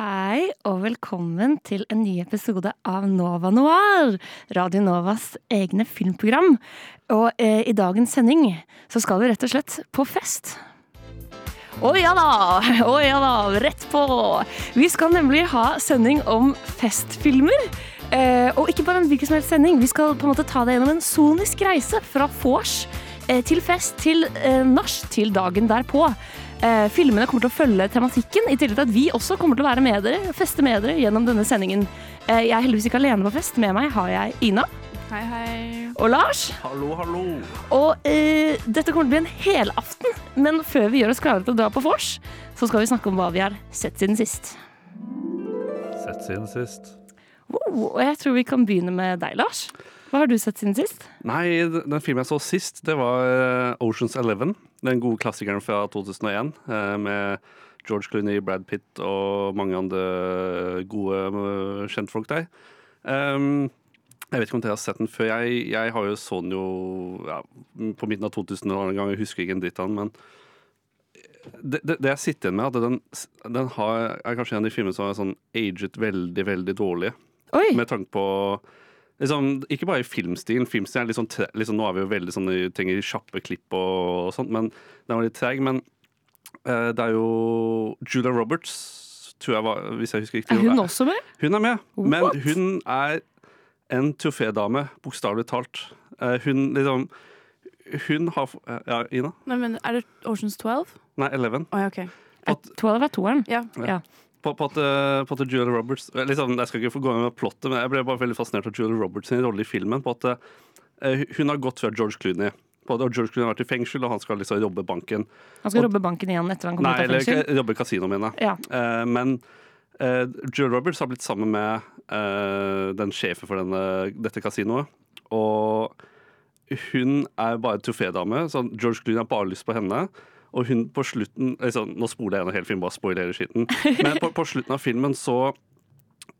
Hei og velkommen til en ny episode av Nova Noir, Radio Novas egne filmprogram. Og eh, i dagens sending så skal vi rett og slett på fest. Å ja da! Å ja da! Rett på! Vi skal nemlig ha sending om festfilmer. Eh, og ikke bare en hvilken som helst sending. Vi skal på en måte ta deg gjennom en sonisk reise fra vors eh, til fest til eh, nach til dagen derpå. Eh, filmene kommer til å følge tematikken, i tillegg til at vi også kommer til å være med dere, feste med dere gjennom denne sendingen. Eh, jeg er heldigvis ikke alene på fest. Med meg har jeg Ina Hei, hei. og Lars. Hallo, hallo. Og eh, dette kommer til å bli en helaften, men før vi gjør oss klare til å dra på vors, så skal vi snakke om hva vi har sett siden sist. Sett siden sist. Wow, og jeg tror vi kan begynne med deg, Lars. Hva har du sett siden sist? Nei, den filmen jeg så sist, det var eh, Oceans Eleven. Den gode klassikeren fra 2001 eh, med George Clooney, Brad Pitt og mange andre gode eh, kjentfolk der. Um, jeg vet ikke om dere har sett den før. Jeg, jeg har jo så den jo ja, på midten av 2000-tallet en gang. Jeg husker ikke en dritt av den, men det, det, det jeg sitter igjen med, at den, den har, er kanskje en av de filmene som er sånn aget veldig, veldig dårlig. Oi! Med tanke på liksom, Ikke bare i filmstilen. Filmstilen er litt sånn, tre- liksom, Nå er vi jo veldig sånn i ting kjappe klipp og, og sånt, men den var litt treg. Men uh, det er jo Julia Roberts, tror jeg var, hvis jeg husker riktig. Er hun også med? Hun er med, men hun er en trofédame, bokstavelig talt. Uh, hun liksom Hun har f- Ja, Ina? Nei, men Er det Oceans 12? Nei, Eleven. Å ja, OK. At, 12 er toeren. Ja. Ja. På, på, at, eh, på at Julia Roberts eh, liksom, Jeg skal ikke få gå inn med plottet, men jeg ble bare veldig fascinert av Julia Roberts rolle i filmen. På at uh, Hun har gått fra George Clooney. På at George Clooney har vært i fengsel, og han skal liksom jobbe banken. Han skal Og- robbe banken igjen etter han kommer Nei, ut av eller fengsel. Nei, jobbe i kasino. Ja. Uh, men uh, Julia Roberts har blitt sammen med den sjefen for denne, dette kasinoet. Og hun er bare trofédame, så George Clooney har bare lyst på henne. Og hun på slutten liksom, Nå spoler jeg gjennom hele filmen, bare spoilerer skitten. Men på, på slutten av filmen så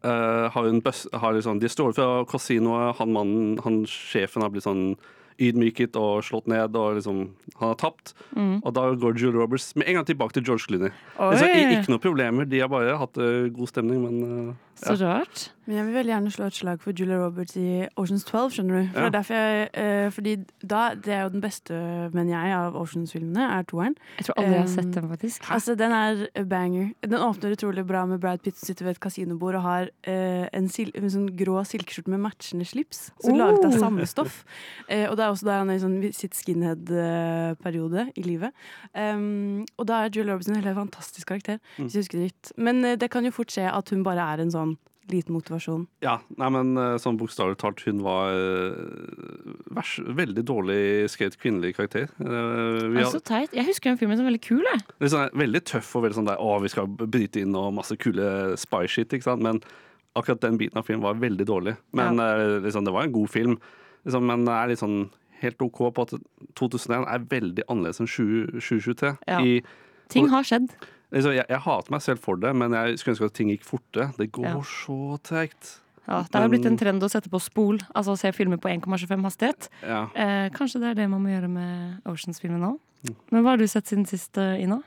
Uh, har hun bøs, har liksom, De står fra kasinoet, han mannen, han sjefen har blitt sånn ydmyket og slått ned, og liksom Han har tapt. Og da går Julie Roberts med en gang tilbake til George Clooney. Altså, ikke noe problemer, de har bare hatt uh, god stemning, men eh, så rart. Men jeg vil veldig gjerne slå et slag for Julia Roberts i Oceans 12, skjønner du. For Ja. det jeg, eh, fordi da, Det er jo den beste, mener jeg, av Oceans-filmene, er toeren. Jeg tror aldri jeg har Um, sett den, faktisk. Altså, den er a banger. Den åpner utrolig bra med Brad Pitt som sitter ved et kasinobord og har eh, en, sil en sånn grå silkeskjorte med matchende slips. som Oh. laget av samme stoff. Eh, og det er også da han er i sånn, sitt skinhead-periode i livet. Um, og da er Julia Roberts en helt fantastisk karakter, hvis jeg husker det riktig. Men eh, det kan jo fort skje at hun bare er en sånn liten motivasjon. ja. Nei, men eh, sånn bokstavelig talt, hun var eh, vers, veldig dårlig skrevet kvinnelig karakter. Eh, vi er så teit. Jeg husker den filmen som veldig kul. Jeg. sånn, veldig tøff og veldig sånn der Å, vi skal bryte inn og masse kule spy shit, ikke sant. Men akkurat den biten av filmen var veldig dårlig. Men eh, liksom, det var en god film. Liksom, men det er litt sånn helt OK på at 2001 er veldig annerledes enn 20- 2023. Ja. I, Ting har skjedd. Liksom, jeg, jeg hater meg selv for det, men jeg skulle ønske at ting gikk fortere. Det går Ja. så tregt. Ja, det har men, blitt en trend å sette på spol, altså å se filmer på 1,25 hastighet. Ja. Eh, kanskje det er det man må gjøre med Oceans-filmen nå. Mm. Men hva har du sett siden sist, eh, Ina?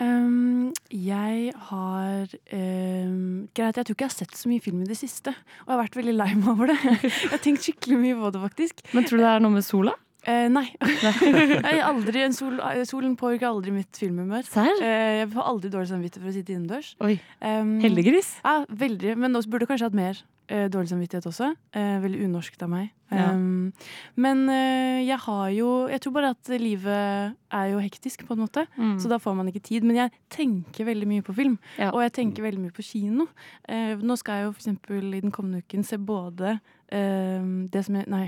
Um, jeg har um, Greit, jeg tror ikke jeg har sett så mye film i det siste. Og jeg har vært veldig lei meg over det. Jeg har tenkt skikkelig mye på det, faktisk. Men tror du det er noe med sola? Eh, nei. jeg er aldri, en sol, solen påvirker aldri mitt filmhumør. Eh, jeg får aldri dårlig samvittighet for å sitte innendørs. Um, heldiggris. Ja, veldig. Men også burde kanskje hatt mer eh, dårlig samvittighet også. Eh, veldig unorskt av meg. Ja. Um, men eh, jeg har jo Jeg tror bare at livet er jo hektisk, på en måte. Mm. Så da får man ikke tid. Men jeg tenker veldig mye på film. Ja. Og jeg tenker veldig mye på kino. Eh, nå skal jeg jo eksempel i den kommende uken se både eh, det som jeg Nei,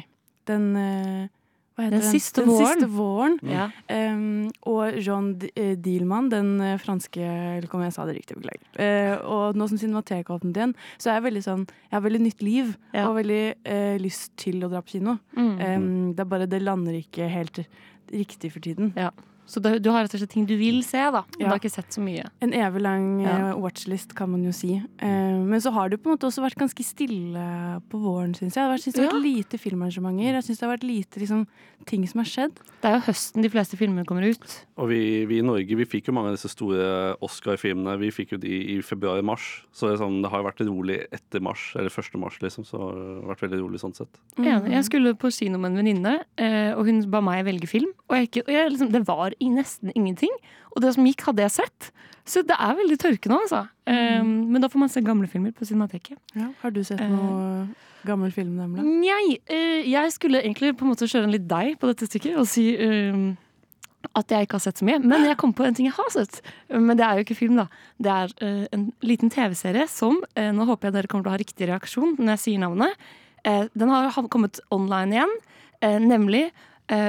den eh, hva heter Den siste den våren. Siste våren. Ja. Um, og Jean eh, den eh, franske Eller om jeg sa det riktig, beklager. Uh, og nå som Cinemateket åpnet igjen, så er jeg veldig sånn Jeg har veldig nytt liv Ja. og veldig uh, lyst til å dra på kino. Mm. Um, det er bare det lander ikke helt riktig for tiden. Ja. Så det, du har rett og slett ting du vil se, da. Ja. du har ikke sett så mye. En evig lang Ja. eh, watchlist, kan man jo si. Eh, men så har det på en måte også vært ganske stille på våren, syns jeg. Jeg syns det har vært lite filmarrangementer. Jeg syns det har vært lite liksom, ting som har skjedd. Det er jo høsten de fleste filmer kommer ut. Og vi, vi i Norge vi fikk jo mange av disse store Oscar-filmene. Vi fikk jo de i februar-mars. Så det, sånn, det har jo vært rolig etter mars, eller første mars, liksom. Så det har vært veldig rolig sånn sett. Enig. Jeg skulle på kino med en venninne, eh, og hun ba meg velge film. Og, jeg, og jeg, liksom, det var i nesten ingenting. Og det som gikk, hadde jeg sett. Så det er veldig tørke nå, altså. Um, men da får man se gamle filmer på Cinemateket. Ja. Har du sett noe uh, gammel film, nemlig? Nei, Uh, jeg skulle egentlig på en måte kjøre en litt deg på dette stykket og si um, at jeg ikke har sett så mye. Men jeg kom på en ting jeg har sett. Men det er jo ikke film, da. Det er uh, en liten TV-serie som uh, Nå håper jeg dere kommer til å ha riktig reaksjon når jeg sier navnet. Uh, den har kommet online igjen, nemlig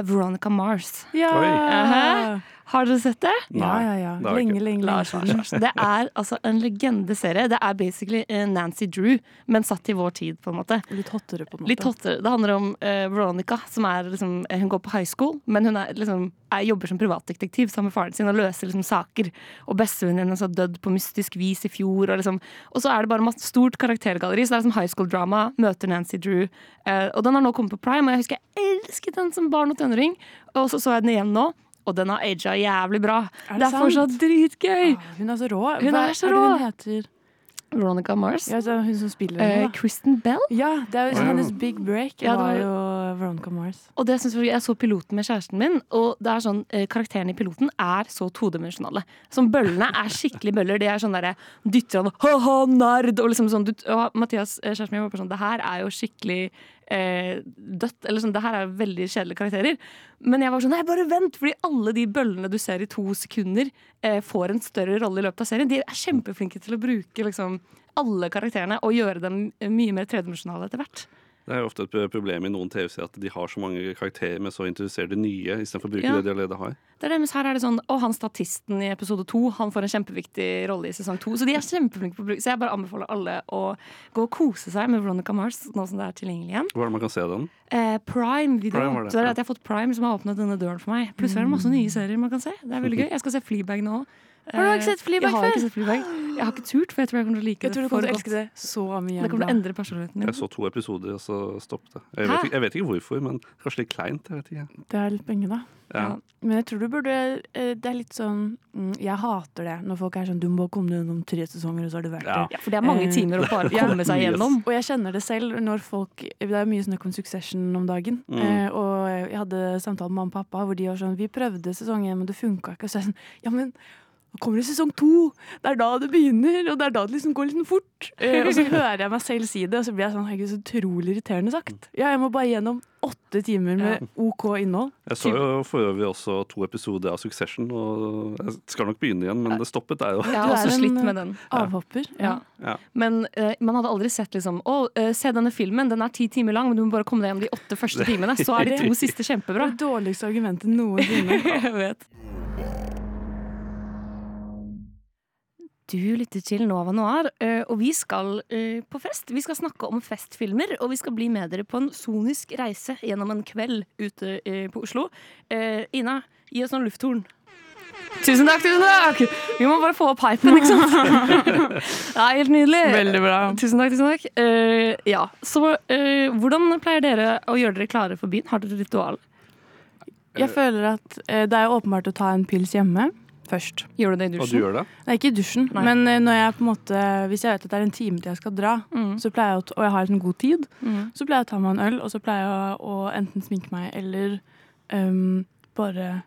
Veronica Mars. Ja! Oi. Aha. Har dere sett det? ja, ja, ja. jeg Lenge, lenge, lenge. Det er altså en legendeserie. Det er basically eh, Nancy Drew, men satt i vår tid, på en måte. Litt hottere, på en måte. Litt hottere. Det handler om uh, Veronica, som er liksom eh, Hun går på high school, men hun er, liksom, er, jobber som privatdetektiv sammen med faren sin og løser liksom saker. Og bestevennen hennes har dødd på mystisk vis i fjor. Og, liksom, og så er det bare masse stort karaktergalleri. Så det er liksom high school-drama. Møter Nancy Drew. Uh, og den har nå kommet på Prime, og jeg husker jeg elsket den som barn og tenåring. Og så så jeg den igjen nå. Og den har aga jævlig bra. Er det det er sant? fortsatt dritgøy! Ah, hun er så rå. Hun Hva er så det hun heter? Veronica Mars. Ja, er hun som spiller Eh, henne, da. Kristen Bell. Ja, det er jo wow. hennes big break. Ja, det var var- jo Veronica Mars. Og det synes jeg, jeg så piloten med kjæresten min, og det er sånn, eh, karakterene i piloten er så todimensjonale. Som bøllene er skikkelig bøller. De er sånn derre dytter han ha-ha, nerd, og liksom sånn. Du, og Mathias, eh, kjæresten min, var bare sånn Det her er jo skikkelig eh, dødt. Eller sånn, det her er veldig kjedelige karakterer. Men jeg var sånn Nei, bare vent! Fordi alle de bøllene du ser i to sekunder, eh, får en større rolle i løpet av serien. De er kjempeflinke til å bruke liksom alle karakterene og gjøre dem mye mer tredimensjonale etter hvert. Det er jo ofte et problem i noen TV-serier at de har så mange karakterer, men så introduserer de nye istedenfor å bruke Ja. det de allerede har. Det er det, her er det sånn Å, han statisten i episode to Han får en kjempeviktig rolle i sesong to. Så de er kjempeflinke på å bruke Så jeg bare anbefaler alle å gå og kose seg med Veronica Mars nå som det er tilgjengelig igjen. Hvor er det man kan se den? Eh, Prime-video. Prime det, så det er at jeg har fått Prime som har åpnet denne døren for meg. Plutselig er det masse nye serier man kan se. Det er veldig gøy. Jeg skal se Fleabag nå òg. Har du ikke sett Fleabag før? Jeg har ikke sett Fleabag. Jeg har ikke turt, for jeg tror jeg kommer til å like Jeg det tror du for kommer til å godt. elske det så mye. Det kommer til å endre personligheten min. Jeg så to episoder, og så stoppet det. Jeg vet, jeg vet ikke hvorfor, men kanskje litt kleint. Jeg vet ikke. Det er litt penger, da. Ja. Men jeg tror du burde eh, Det er litt sånn mm, Jeg hater det når folk er sånn Du må komme deg gjennom tre sesonger, og så har du vært Ja. der. Ja, for det er mange Eh, timer å bare komme seg Yes. gjennom. Og jeg kjenner det selv når folk Det er mye snakk om Succession om dagen. Mm. Eh, og jeg hadde samtale med mamma og pappa hvor de var sånn Vi prøvde sesong én, men det funka ikke. Og så er jeg sånn Ja, men nå kommer det sesong to! Det er da det begynner, og det er da det liksom går litt fort. Eh, og så hører jeg meg selv si det, og så blir jeg sånn Herregud, så utrolig irriterende sagt. Ja, jeg må bare gjennom åtte timer med OK innhold. Jeg så jo for øvrig også to episoder av Succession, og jeg skal nok begynne igjen, men det stoppet der jo. Jeg Du har er også slitt eh, med den. Avhopper. Ja. Ja. Men eh, man hadde aldri sett liksom Å, eh, se denne filmen, den er ti timer lang, men du må bare komme deg gjennom de åtte første timene. Så er de to siste kjempebra. Det dårligste argumentet noensinne. Jeg vet. Du lytter til Nova Noir, eh, og vi skal eh, på fest. Vi skal snakke om festfilmer, og vi skal bli med dere på en sonisk reise gjennom en kveld ute eh, på Oslo. Eh, Ina, gi oss noen lufthorn. Tusen takk, tusen takk! Vi må bare få opp hypen, ikke sant? Ja, helt nydelig. Veldig bra. Tusen takk. tusen takk Eh, Ja, så eh, Hvordan pleier dere å gjøre dere klare for byen? Har dere ritual? Jeg føler at eh, det er åpenbart å ta en pils hjemme først. Gjør du det i dusjen? Og du gjør det? Nei, ikke i dusjen, Nei. men eh, når jeg på en måte hvis jeg vet at det er en time til jeg skal dra, Mm. så pleier jeg å, og jeg har en god tid, Mm. så pleier jeg å ta meg en øl, og så pleier jeg å enten sminke meg eller um, bare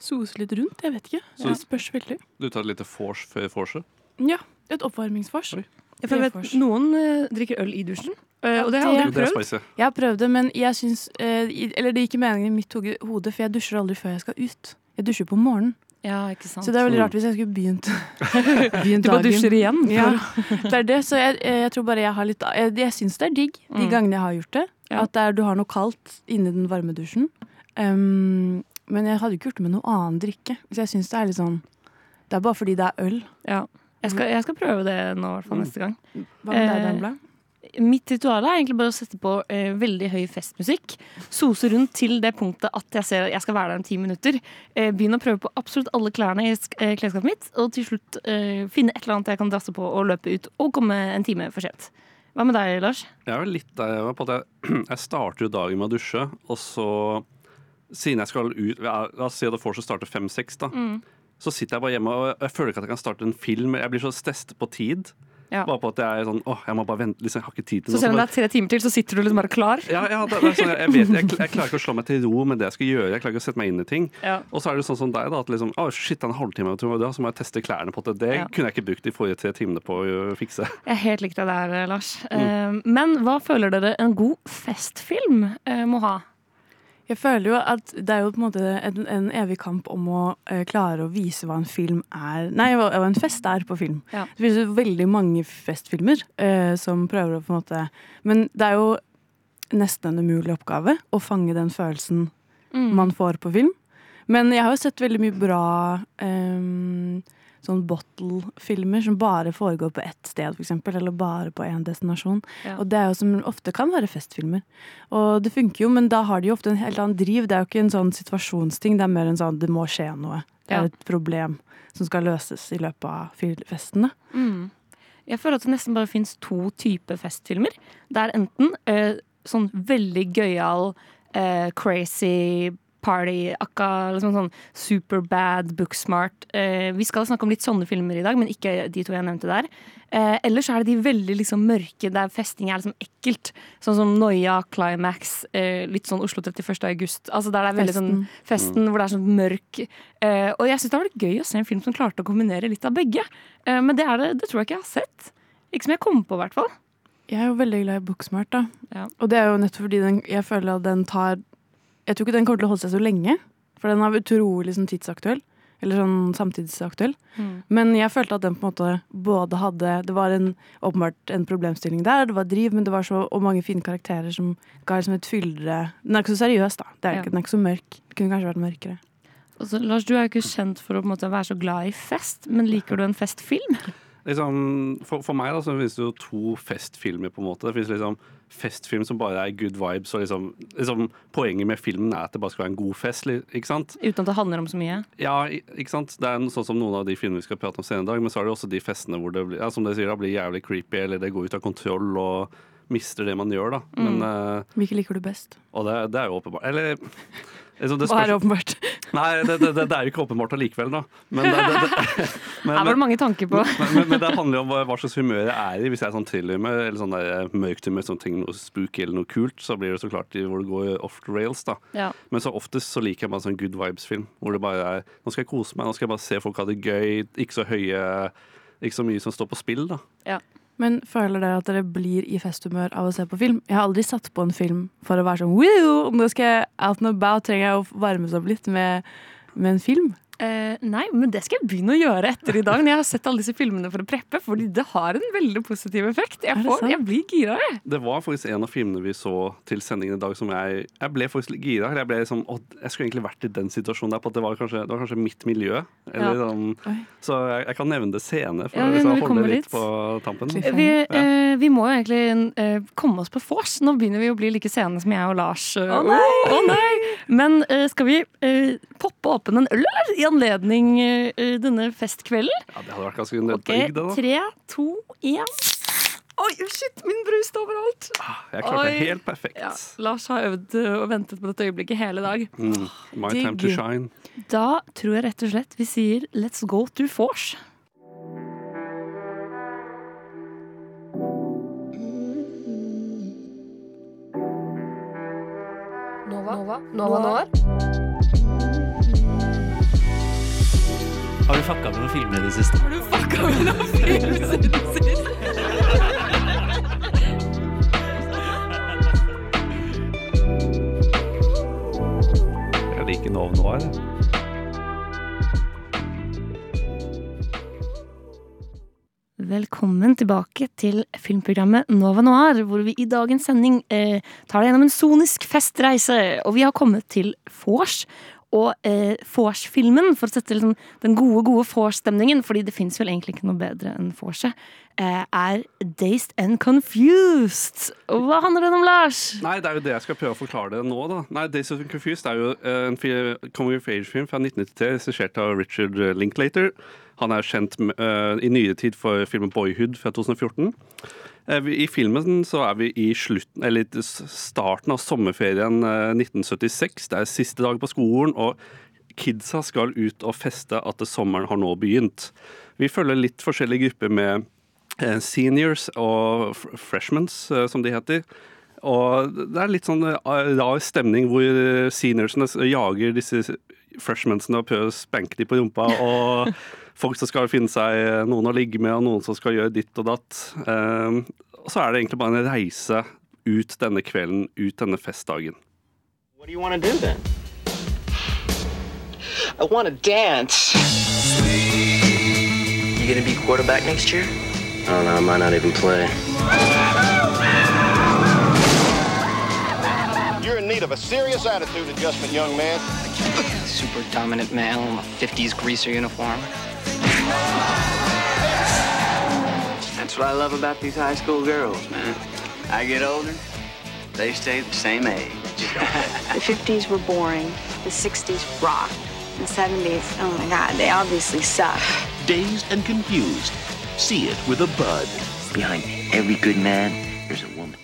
sose litt rundt. Jeg vet ikke. Så- det spørs veldig. Du tar et lite vors før vorset? Ja, et oppvarmingsvors. Ja, for jeg vet, noen uh, drikker øl i dusjen, Uh, og det har jeg aldri prøvd. Jeg har prøvd det, men jeg syns uh, Eller det gikk ikke meningen i mitt hode, hode, for jeg dusjer aldri før jeg skal ut. Jeg dusjer på morgenen. Ja, ikke sant. Så det er veldig Mm. rart hvis jeg skulle begynt, begynt du bare dusjer igjen? Ja, det er det. Så jeg, jeg tror bare jeg har litt Jeg, jeg syns det er digg de Mm. gangene jeg har gjort det. Ja. At det er, du har noe kaldt inni den varme dusjen. Um, men jeg hadde ikke gjort det med noe annen drikke. Så jeg syns det er litt sånn Det er bare fordi det er øl. Ja. Jeg skal, jeg skal prøve det nå, i hvert fall Mm. neste gang. Hva med deg, Eh, Dembla? Mitt ritual er egentlig bare å sette på eh, veldig høy festmusikk. Sose rundt til det punktet at jeg ser at jeg skal være der om ti minutter. Eh, begynne å prøve på absolutt alle klærne i eh, klesskapet mitt. Og til slutt eh, finne et eller annet jeg kan drasse på og løpe ut og komme en time for sent. Hva med deg, Lars? Jeg er vel litt der på at jeg, jeg starter jo dagen med å dusje, og så siden jeg skal ut La oss si at det fortsatt starter fem-seks, da. Så sitter jeg bare hjemme og jeg føler ikke at jeg kan starte en film. Jeg blir så stresset på tid. Ja. Bare på at jeg er sånn åh, jeg må bare vente. Liksom, jeg har ikke tid til Så selv om det er tre timer til, så sitter du liksom bare klar? ja, ja, det, det sånn, jeg, vet, jeg, jeg klarer ikke å slå meg til ro med det jeg skal gjøre. Jeg klarer ikke å sette meg inn i ting. Ja. Og så er det sånn som deg, da, at liksom, å shit, det er en halvtime, det, så må jeg teste klærne på det. Det Ja. kunne jeg ikke brukt de forrige tre timene på å fikse. Jeg er helt lik deg der, Lars. Eh, men hva føler dere en god festfilm eh, må ha? Jeg føler jo at det er jo på en måte en, en evig kamp om å eh, klare å vise hva en film er Nei, hva, hva en fest er på film. Ja. Det finnes jo veldig mange festfilmer eh, som prøver å på en måte Men det er jo nesten en umulig oppgave å fange den følelsen Mm. man får på film. Men jeg har jo sett veldig mye bra eh, sånn bottle-filmer som bare foregår på ett sted, eksempel, eller bare på én destinasjon. Ja. Og det er jo som ofte kan være festfilmer. Og det funker jo, men da har de jo ofte en helt annen driv. Det er jo ikke en sånn situasjonsting, det er mer en sånn det må skje noe. Det Ja. er et problem som skal løses i løpet av festene. Mm. Jeg føler at det nesten bare fins to typer festfilmer. Det er enten eh, sånn veldig gøyal, eh, crazy party, akka liksom sånn superbad, booksmart. Eh, vi skal snakke om litt sånne filmer i dag, men ikke de to jeg nevnte der. Eh, ellers er det de veldig liksom mørke, der festing er liksom ekkelt. Sånn som Noia, Climax, eh, litt sånn Oslo 31. august. Altså der det er veldig sånn Festen. festen hvor det er sånn mørk. Eh, og jeg syns det har vært gøy å se en film som klarte å kombinere litt av begge. Eh, men det, er det, det tror jeg ikke jeg har sett. Ikke som jeg kom på, i hvert fall. Jeg er jo veldig glad i Booksmart, da. Ja. Og det er jo nettopp fordi den, jeg føler at den tar Jeg tror ikke den kommer til å holde seg så lenge, for den er utrolig sånn tidsaktuell. Eller sånn samtidsaktuell. Men jeg følte at den på en måte både hadde Det var en, åpenbart en problemstilling der, det var driv, men det var så og mange fine karakterer som ga liksom et fyldigere Den er ikke så seriøs, da. Det er Ja. ikke, den er ikke så mørk. Det kunne kanskje vært mørkere. Og så, Lars, du er jo ikke kjent for å på en måte, være så glad i fest, men liker du en festfilm? Liksom, for, for meg da, så finnes det jo to festfilmer. på en måte. Det finnes liksom festfilm som bare er good vibes. og liksom, liksom Poenget med filmen er at det bare skal være en god fest. ikke sant? Uten at det handler om så mye. Ja, ikke sant? Det er sånn som noen av de filmene vi skal prate om senere i dag, men så er det også de festene hvor det blir, ja, som dere sier, da, blir jævlig creepy, eller det går ut av kontroll og mister det man gjør. da. Men, uh, Hvilke liker du best? og det, det er jo åpenbart. Eller liksom, det er åpenbart? Nei, det, det, det, er jo ikke åpenbart allikevel, da. Men det, det, men, var det mange tanker på. men, men, men det handler jo om hva, hva slags humør jeg er i. Hvis jeg er sånn thrillerhumør eller sånn der eh, mørkt humør, sånn ting, noe spooky eller noe kult, så blir det så klart hvor det går off the rails. da. Ja. Men så oftest så liker jeg bare sånn good vibes-film. Hvor det bare er Nå skal jeg kose meg, nå skal jeg bare se folk ha det gøy. Ikke så høye Ikke så mye som står på spill, da. Men føler dere at dere blir i festhumør av å se på film? Jeg har aldri satt på en film for å være sånn Woo! Nå skal jeg out and about, trenger jeg å varmes opp litt med, med en film. Eh, nei, men det skal jeg begynne å gjøre etter i dag, når jeg har sett alle disse filmene for å preppe, fordi det har en veldig positiv effekt. Jeg, får, jeg blir gira, jeg. Det var faktisk en av filmene vi så til sendingen i dag som jeg Jeg ble faktisk litt gira. Jeg ble liksom, å, jeg skulle egentlig vært i den situasjonen der, på at det var kanskje, det var kanskje mitt miljø. Eller, Ja. sånn, så jeg, jeg kan nevne det senere, for Ja, å liksom, holde litt på tampen. Vi, uh, vi må jo egentlig uh, komme oss på vors. Nå begynner vi å bli like sene som jeg og Lars. Å nei! Oh, nei! Men skal vi poppe åpen en øl, eller? Anledning eh, denne festkvelden? Ja, det hadde vært ganske nødvendig, Ok, det, da. tre, to, én. Oi, shit, min brus står overalt! Jeg klarte det helt perfekt. Ja, Lars har øvd og ventet på dette øyeblikket hele dag. Mm, my digg. time to shine. Da tror jeg rett og slett vi sier let's go to vors. Nova, Nova Noir. Har du fucka med noen filmer i det siste? Har du fucka med noen film siden sist? Jeg liker Nov Noir. Velkommen tilbake til filmprogrammet Nova Noir, hvor vi i dagens sending eh, tar deg gjennom en sonisk festreise. Og vi har kommet til vors. Og eh, Vors-filmen, for å sette liksom, den gode, gode Vors-stemningen, fordi det fins vel egentlig ikke noe bedre enn vorset, eh, er Dazed and Confused. Hva handler den om, Lars? Nei, det er jo det jeg skal prøve å forklare det nå, da. Nei, Dazed and Confused er jo eh, en coming of age-film fra 1993, regissert av Richard Linklater. Han er kjent eh, i nyere tid for filmen Boyhood fra 2014. Eh, I filmen så er vi i slutten, eller starten av sommerferien eh, 1976. Det er siste dag på skolen, og kidsa skal ut og feste at sommeren har nå begynt. Vi følger litt forskjellige grupper med eh, seniors og freshmans, eh, som de heter. Og det er litt sånn eh, rar stemning hvor eh, seniorsene jager disse freshmansene og prøver å spanke dem på rumpa. Og folk som skal finne seg noen å ligge med, og noen som skal gjøre ditt og datt. Eh, Og så er det egentlig bare en reise ut denne kvelden, ut denne festdagen. What do you want to do then? I want to dance. You gonna be quarterback next year? I don't know. I might not even play. You're in need of a serious attitude adjustment, young man. Super dominant male in a 50s greaser uniform. That's what I love about these high school girls, man. I get older, they stay the same age. The 50s were boring. The 60s rocked. The 70s, oh my God, they obviously suck. Dazed and confused. See it with a bud. Behind every good man, there's a woman.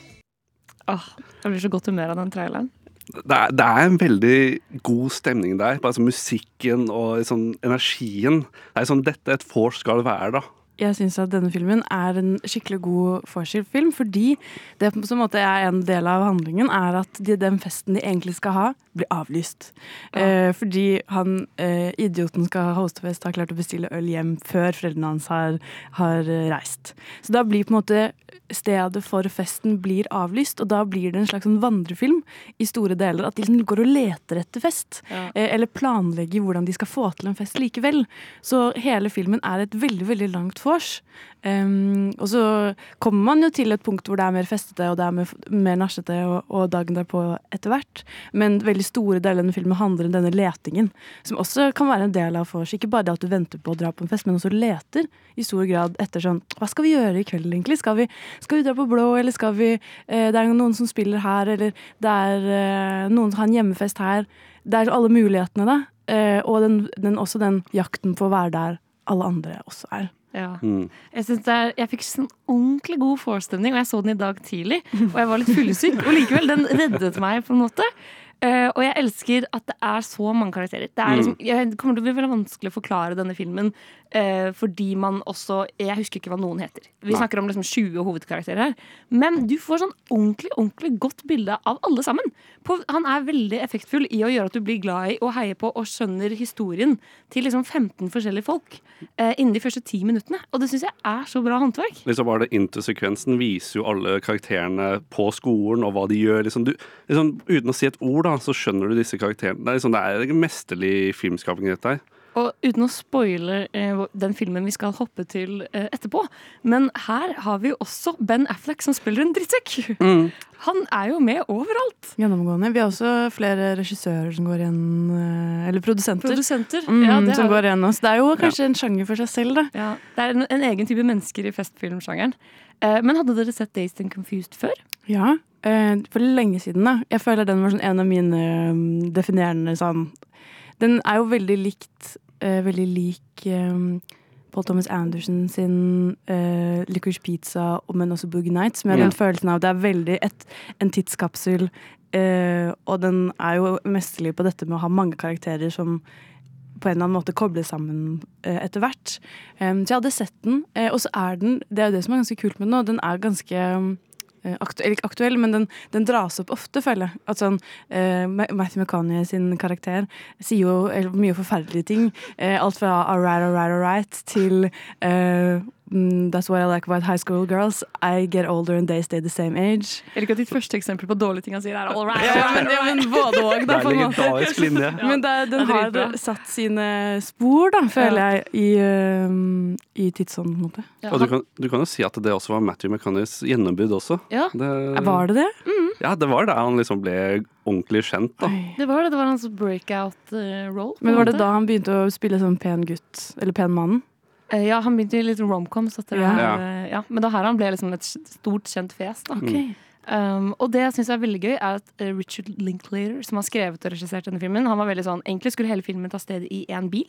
Åh, jeg blir så godt humør av den traileren. Det er, det er en veldig god stemning der. Bare sånn musikken og sånn energien. Det er sånn dette et vors skal være, da. Jeg syns at denne filmen er en skikkelig god vorspiel-film, fordi det som er en del av handlingen, er at de, den festen de egentlig skal ha, blir avlyst. Eh, fordi han eh, idioten skal ha hostefest, har klart å bestille øl hjem før foreldrene hans har, har eh, reist. Så da blir på en måte stedet for festen blir avlyst, og da blir det en slags sånn vandrefilm i store deler. At de liksom går og leter etter fest, Ja. eh, eller planlegger hvordan de skal få til en fest likevel. Så hele filmen er et veldig, veldig langt vors. Um, og så kommer man jo til et punkt hvor det er mer festete og det er mer, mer nachete og, og dagen derpå etter hvert. Men veldig store deler av denne filmen handler om denne letingen, som også kan være en del av vors. Ikke bare det at du venter på å dra på en fest, men også leter i stor grad etter sånn Hva skal vi gjøre i kveld, egentlig? Skal vi, skal vi dra på blå, eller skal vi eh, Det er noen som spiller her, eller det er eh, noen som har en hjemmefest her. Det er alle mulighetene, da. Eh, og den, den, også den jakten på å være der alle andre også er. Ja. Mm. Jeg, er, jeg fikk sånn ordentlig god forestemning, og jeg så den i dag tidlig. Og jeg var litt fyllesyk, og likevel, den reddet meg på en måte. Uh, og jeg elsker at det er så mange karakterer. Det er liksom, jeg, kommer til å bli veldig vanskelig å forklare denne filmen eh, fordi man også Jeg husker ikke hva noen heter. Vi Nei. snakker om liksom 20 hovedkarakterer her. Men du får sånn ordentlig ordentlig godt bilde av alle sammen. På, han er veldig effektfull i å gjøre at du blir glad i og heier på og skjønner historien til liksom 15 forskjellige folk uh, innen de første ti minuttene. Og det syns jeg er så bra håndverk. Liksom bare det Intersekvensen viser jo alle karakterene på skolen og hva de gjør. Liksom du, liksom, uten å si et ord, da, så skjønner du disse karakterene. Det er, liksom, det er mesterlig filmskaping, dette her. Og uten å spoile eh, den filmen vi skal hoppe til eh, etterpå, men her har vi jo også Ben Affleck som spiller en drittsekk. Han er jo med overalt. Gjennomgående. Vi har også flere regissører som går igjen, eh, eller produsenter. Produsenter. Mm, ja, det, som går igjen også. Det er jo kanskje en sjanger for seg selv, da. ja, det er en, en egen type mennesker i festfilmsjangeren. Eh, men hadde dere sett Dazed and Confused før? Ja, eh, for lenge siden, da. Jeg føler den var sånn en av mine um, definerende sånn Den er jo veldig likt uh, Veldig lik um, Paul Thomas Anderson sin uh, Licorice Pizza, men også Boogie Nights. Med Ja. den følelsen av det er veldig et, en tidskapsel, Uh, og den er jo mesterlig på dette med å ha mange karakterer som på en eller annen måte kobles sammen uh, etter hvert. Um, så jeg hadde sett den, uh, og så er den Det er jo det som er ganske kult med den nå. Den er ganske eh, aktuell, ikke aktuell, men den, den dras opp ofte, føler jeg. At sånn, eh, Matthew McConaughey sin karakter sier jo eh, mye forferdelige ting. Eh, alt fra alright, alright, alright til eh, mm, That's what I like about high school girls. I get older and they stay the same age. Jeg liker at ditt første eksempel på dårlige ting han sier, er all right. Ja, men, ja, men både òg, da. Det er på en måte. linje. Men det, den har satt sine spor, da, føler jeg, i, um, i tidsånden, på en måte. Ja, Og du kan, du kan jo si at det også var Matthew McConneys gjennombrudd også. Ja. Det, Var det det? Ja, det var det. han liksom ble ordentlig kjent, da. Det var det, det var hans breakout-role. Men var det da han begynte å spille sånn pen gutt? Eller pen mann? Eh, Ja, han begynte i litt romcoms etter det. Ja. eh, Ja, men da her han ble liksom et stort, kjent fjes. da. okay. Um, og det jeg syns er veldig gøy, er at eh, Richard Linklater, som har skrevet og regissert denne filmen, han var veldig sånn Egentlig skulle hele filmen ta sted i én bil.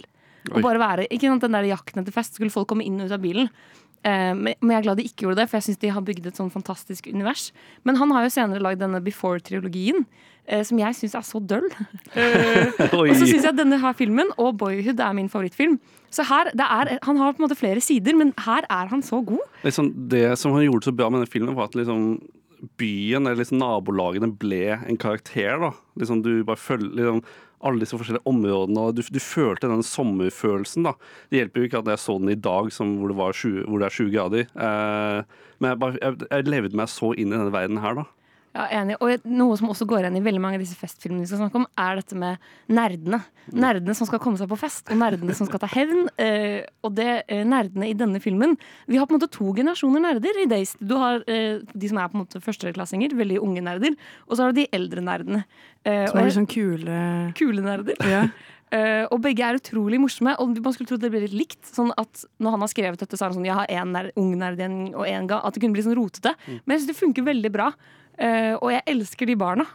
Oi. Og bare være, ikke sant, Den der jakten etter fest skulle folk komme inn og ut av bilen. Eh, men jeg er glad de ikke gjorde det, for jeg syns de har bygd et sånn fantastisk univers. Men han har jo senere lagd denne Before-trilogien, eh, som jeg syns er så døll. Eh, og så syns jeg denne her filmen og Boyhood er min favorittfilm. Så her, det er, Han har på en måte flere sider, men her er han så god. Liksom, det som han gjorde så bra med denne filmen, var at liksom byen eller liksom nabolagene ble en karakter. da. Liksom Du bare følger liksom, alle disse forskjellige områdene, og du, du følte den sommerfølelsen. da. Det hjelper jo ikke at jeg så den i dag som hvor det, var 20, hvor det er 20 grader. Eh, men jeg, bare, jeg, jeg levde meg så inn i denne verden her, da. Ja, enig. Og noe som også går igjen i veldig mange av disse festfilmene vi skal snakke om, er dette med nerdene. Nerdene som skal komme seg på fest, og nerdene som skal ta hevn. Eh, og det eh, nerdene i denne filmen Vi har på en måte to generasjoner nerder i Dazed. Du har eh, de som er på en måte førsteklassinger, veldig unge nerder, og så har du de eldre nerdene. Eh, Som er litt sånn kule kule nerder. Ja. Uh, og begge er utrolig morsomme, og man skulle tro det ble litt likt. Sånn at når han har skrevet dette, så er det sånn Jeg har én ung nerd og én gang. At det kunne bli sånn rotete. Men jeg syns det funker veldig bra. Eh, og jeg elsker de barna.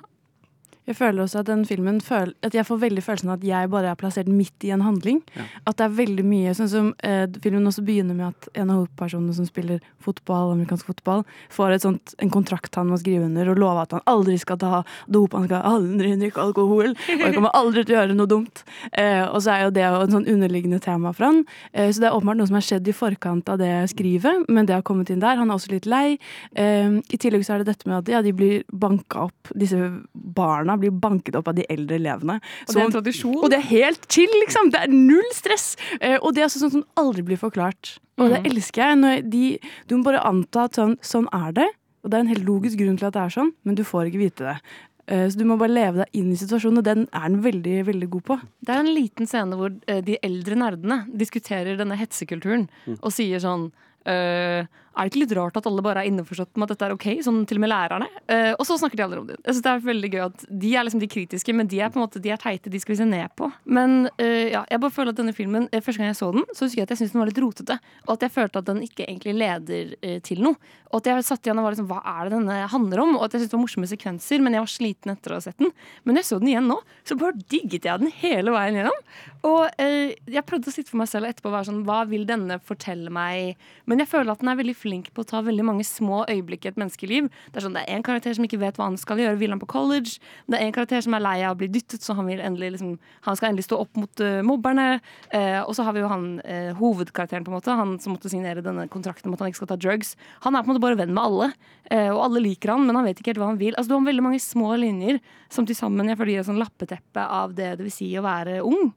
Jeg føler også at den filmen føl At jeg får veldig følelsen av at jeg bare er plassert midt i en handling. At det er veldig mye Sånn som eh, filmen også begynner med at en av hovedpersonene som spiller fotball, amerikansk fotball, får et sånt, en kontrakt han må skrive under og love at han aldri skal ta dop, han skal aldri drikke alkohol, og han kommer aldri til å gjøre noe dumt. Eh, og så er jo det et sånn underliggende tema for han. Eh, så det er åpenbart noe som har skjedd i forkant av det skrivet, men det har kommet inn der. Han er også litt lei. Eh, I tillegg så er det dette med at ja, de blir banka opp, disse barna blir banket opp av de eldre elevene. Og det er en tradisjon. Og det er helt chill, liksom. Det er null stress. Eh, og det er sånn som aldri blir forklart. Og det Mhm. elsker jeg. Når de, du må bare anta at sånn, sånn er det. Og det er en helt logisk grunn til at det er sånn, men du får ikke vite det. Eh, så du må bare leve deg inn i situasjonen, og den er den veldig, veldig god på. Det er en liten scene hvor eh, de eldre nerdene diskuterer denne hetsekulturen og sier sånn eh, er det ikke litt rart at alle bare er innforstått med at dette er ok? Sånn til og med lærerne. Uh, og så snakker de aldri om det. Jeg synes det er veldig gøy at De er liksom de kritiske, men de er på en måte De er teite, de skal vi se ned på. Men uh, ja, jeg bare føler at denne filmen eh, Første gang jeg så den, så husker jeg at jeg syntes den var litt rotete. Og at jeg følte at den ikke egentlig leder uh, til noe. Og at jeg satt igjen og var liksom Hva er det denne handler om? Og at jeg syntes det var morsomme sekvenser, men jeg var sliten etter å ha sett den. Men når jeg så den igjen nå, så bare digget jeg den hele veien gjennom. Og jeg prøvde å sitte for meg selv etterpå og være sånn Hva vil denne fortelle meg? Men jeg føler at den er veldig flink på å ta veldig mange små øyeblikk i et menneskeliv. Det er sånn, det er en karakter som ikke vet hva han skal gjøre, vil han på college. Det er en karakter som er lei av å bli dyttet, så han, endelig, liksom, han skal endelig stå opp mot uh, mobberne. Uh, og så har vi jo han uh, hovedkarakteren, på en måte, han som måtte signere denne kontrakten om at han ikke skal ta drugs. Han er på en måte bare venn med alle, og alle liker han, men han vet ikke helt hva han vil. Altså, du har veldig mange små linjer som til sammen jeg føler gir et sånn lappeteppe av det det vil si å være ung,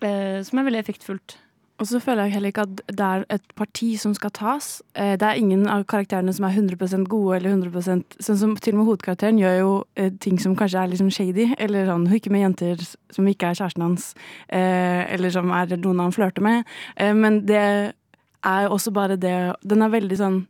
som er veldig effektfullt. Og så føler jeg heller ikke at det er et parti som skal tas. Eh, Det er ingen av karakterene som er 100% gode, eller 100% Sånn som til og med hovedkarakteren gjør jo eh, ting som kanskje er liksom shady, eller sånn hooker med jenter som ikke er kjæresten hans, eh, eller som er noen han flørter med. Men det er også bare det Den er veldig sånn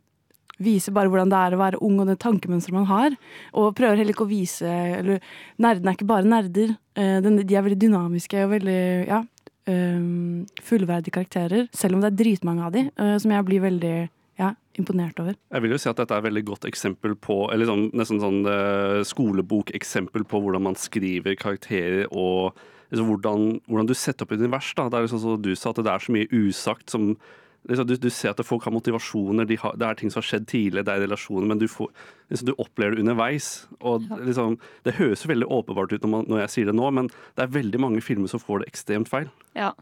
Viser bare hvordan det er å være ung, og det tankemønsteret man har. Og prøver heller ikke å vise Eller nerdene er ikke bare nerder. De er veldig dynamiske og veldig Ja um, fullverdige karakterer, selv om det er dritmange av de, uh, som jeg blir veldig ja, imponert over. Jeg vil jo si at dette er et veldig godt eksempel på Eller sånn, nesten sånn eh, skolebokeksempel på hvordan man skriver karakterer og altså, hvordan, hvordan du setter opp univers. Da. Det er liksom som du sa, at det er så mye usagt som liksom, du, du ser at folk har motivasjoner, de har, det er ting som har skjedd tidligere, det er relasjoner, men du, får, liksom, du opplever det underveis. Og liksom, Det høres veldig åpenbart ut når, man, når jeg sier det nå, men det er veldig mange filmer som får det ekstremt feil. Ja.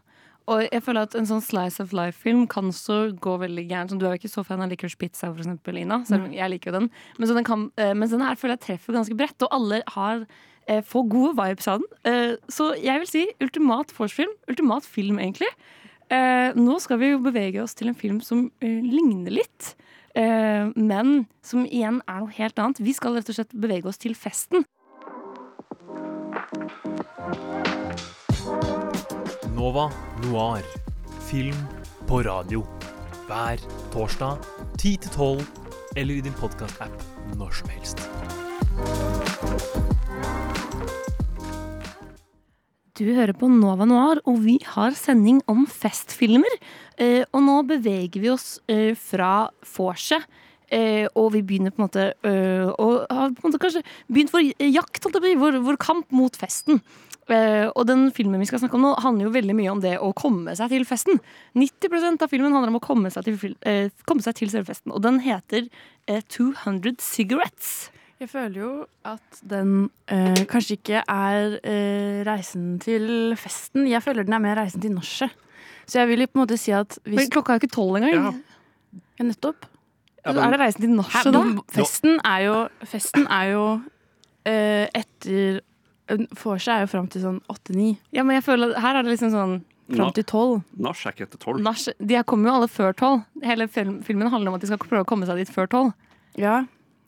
Og jeg føler at en sånn slice of life-film kan så gå veldig gærent. Sånn, Du er jo ikke så fan av Licorice Pizza, for eksempel, Ina. Selv om jeg liker jo den. Men så den kan, eh, mens den her føler jeg treffer ganske bredt, og alle har eh, får gode vibes av den. Eh, så jeg vil si ultimat vorsfilm. Ultimat film, egentlig. Eh, nå skal vi jo bevege oss til en film som eh, ligner litt, eh, men som igjen er noe helt annet. Vi skal rett og slett bevege oss til festen. Nova Noir. Film på radio. Hver torsdag 10 til 12, eller i din podkast-app når som helst. Du hører på Nova Noir, og vi har sending om festfilmer. Eh, og nå beveger vi oss eh, fra vorset. Eh, og vi begynner på en måte eh, Og har på en måte kanskje begynt vår jakt, vår, vår kamp mot festen. Eh, og den filmen vi skal snakke om nå, handler jo veldig mye om det å komme seg til festen. 90% av filmen handler om å komme seg til, eh, komme seg til selve festen. Og den heter eh, 200 Cigarettes. Jeg føler jo at den eh, kanskje ikke er eh, reisen til festen. Jeg føler den er mer reisen til nachet. Så jeg vil jo på en måte si at hvis Men klokka er ikke tolv engang. Ja. Ja, nettopp. Ja, men- er det reisen til nachet da? festen er jo, festen er jo eh, etter Vorset er jo fram til sånn åtte-ni. Ja, men jeg føler at her er det liksom sånn Fram til tolv. Nach er ikke etter tolv. De her kommer jo alle før tolv. Hele film, filmen handler om at de skal prøve å komme seg dit før tolv. Ja.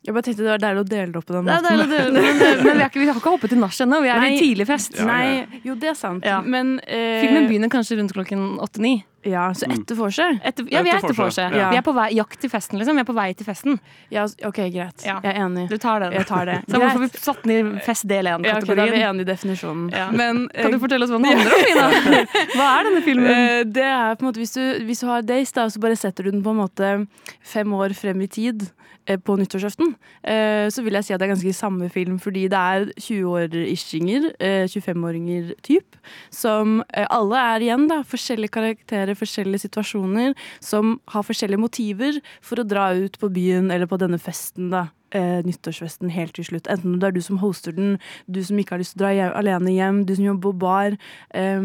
Jeg bare tenkte det var deilig å dele det opp på den Det er måten. deilig, det- Men, men vi, er ikke, vi har ikke hoppet til nach ennå. Vi er Nei. i tidlig fest. Ja, ja, ja. Nei, jo det er sant, Ja. men eh, Filmen begynner kanskje rundt klokken åtte-ni. Ja, så etter vorset? Etter, ja, vi er Etter vorset. ja. Vi er på vei, jakt til festen, liksom. Vi er på vei til festen. Ja, OK, greit. Ja. Jeg er enig. Du tar den. Jeg tar det. Så hvorfor har vi satt den i fest del Ja, ok, da er vi 1-kategorien? enige i definisjonen. Ja. Men eh, kan du fortelle oss hva den handler om, Ina? Hva er denne filmen? Eh, Det er på en måte, hvis du, hvis du har Days, da, så bare setter du den på en måte fem år frem i tid eh, på nyttårsaften, eh, så vil jeg si at det er ganske samme film, fordi det er 20-åringer, eh, 25-åringer typ, som eh, alle er igjen da, forskjellige karakterer, forskjellige situasjoner, som har forskjellige motiver for å dra ut på byen eller på denne festen da. Eh, nyttårsfesten helt til slutt. Enten det er du som hoster den, du som ikke har lyst til å dra hjem, alene hjem, du som jobber på bar, eh,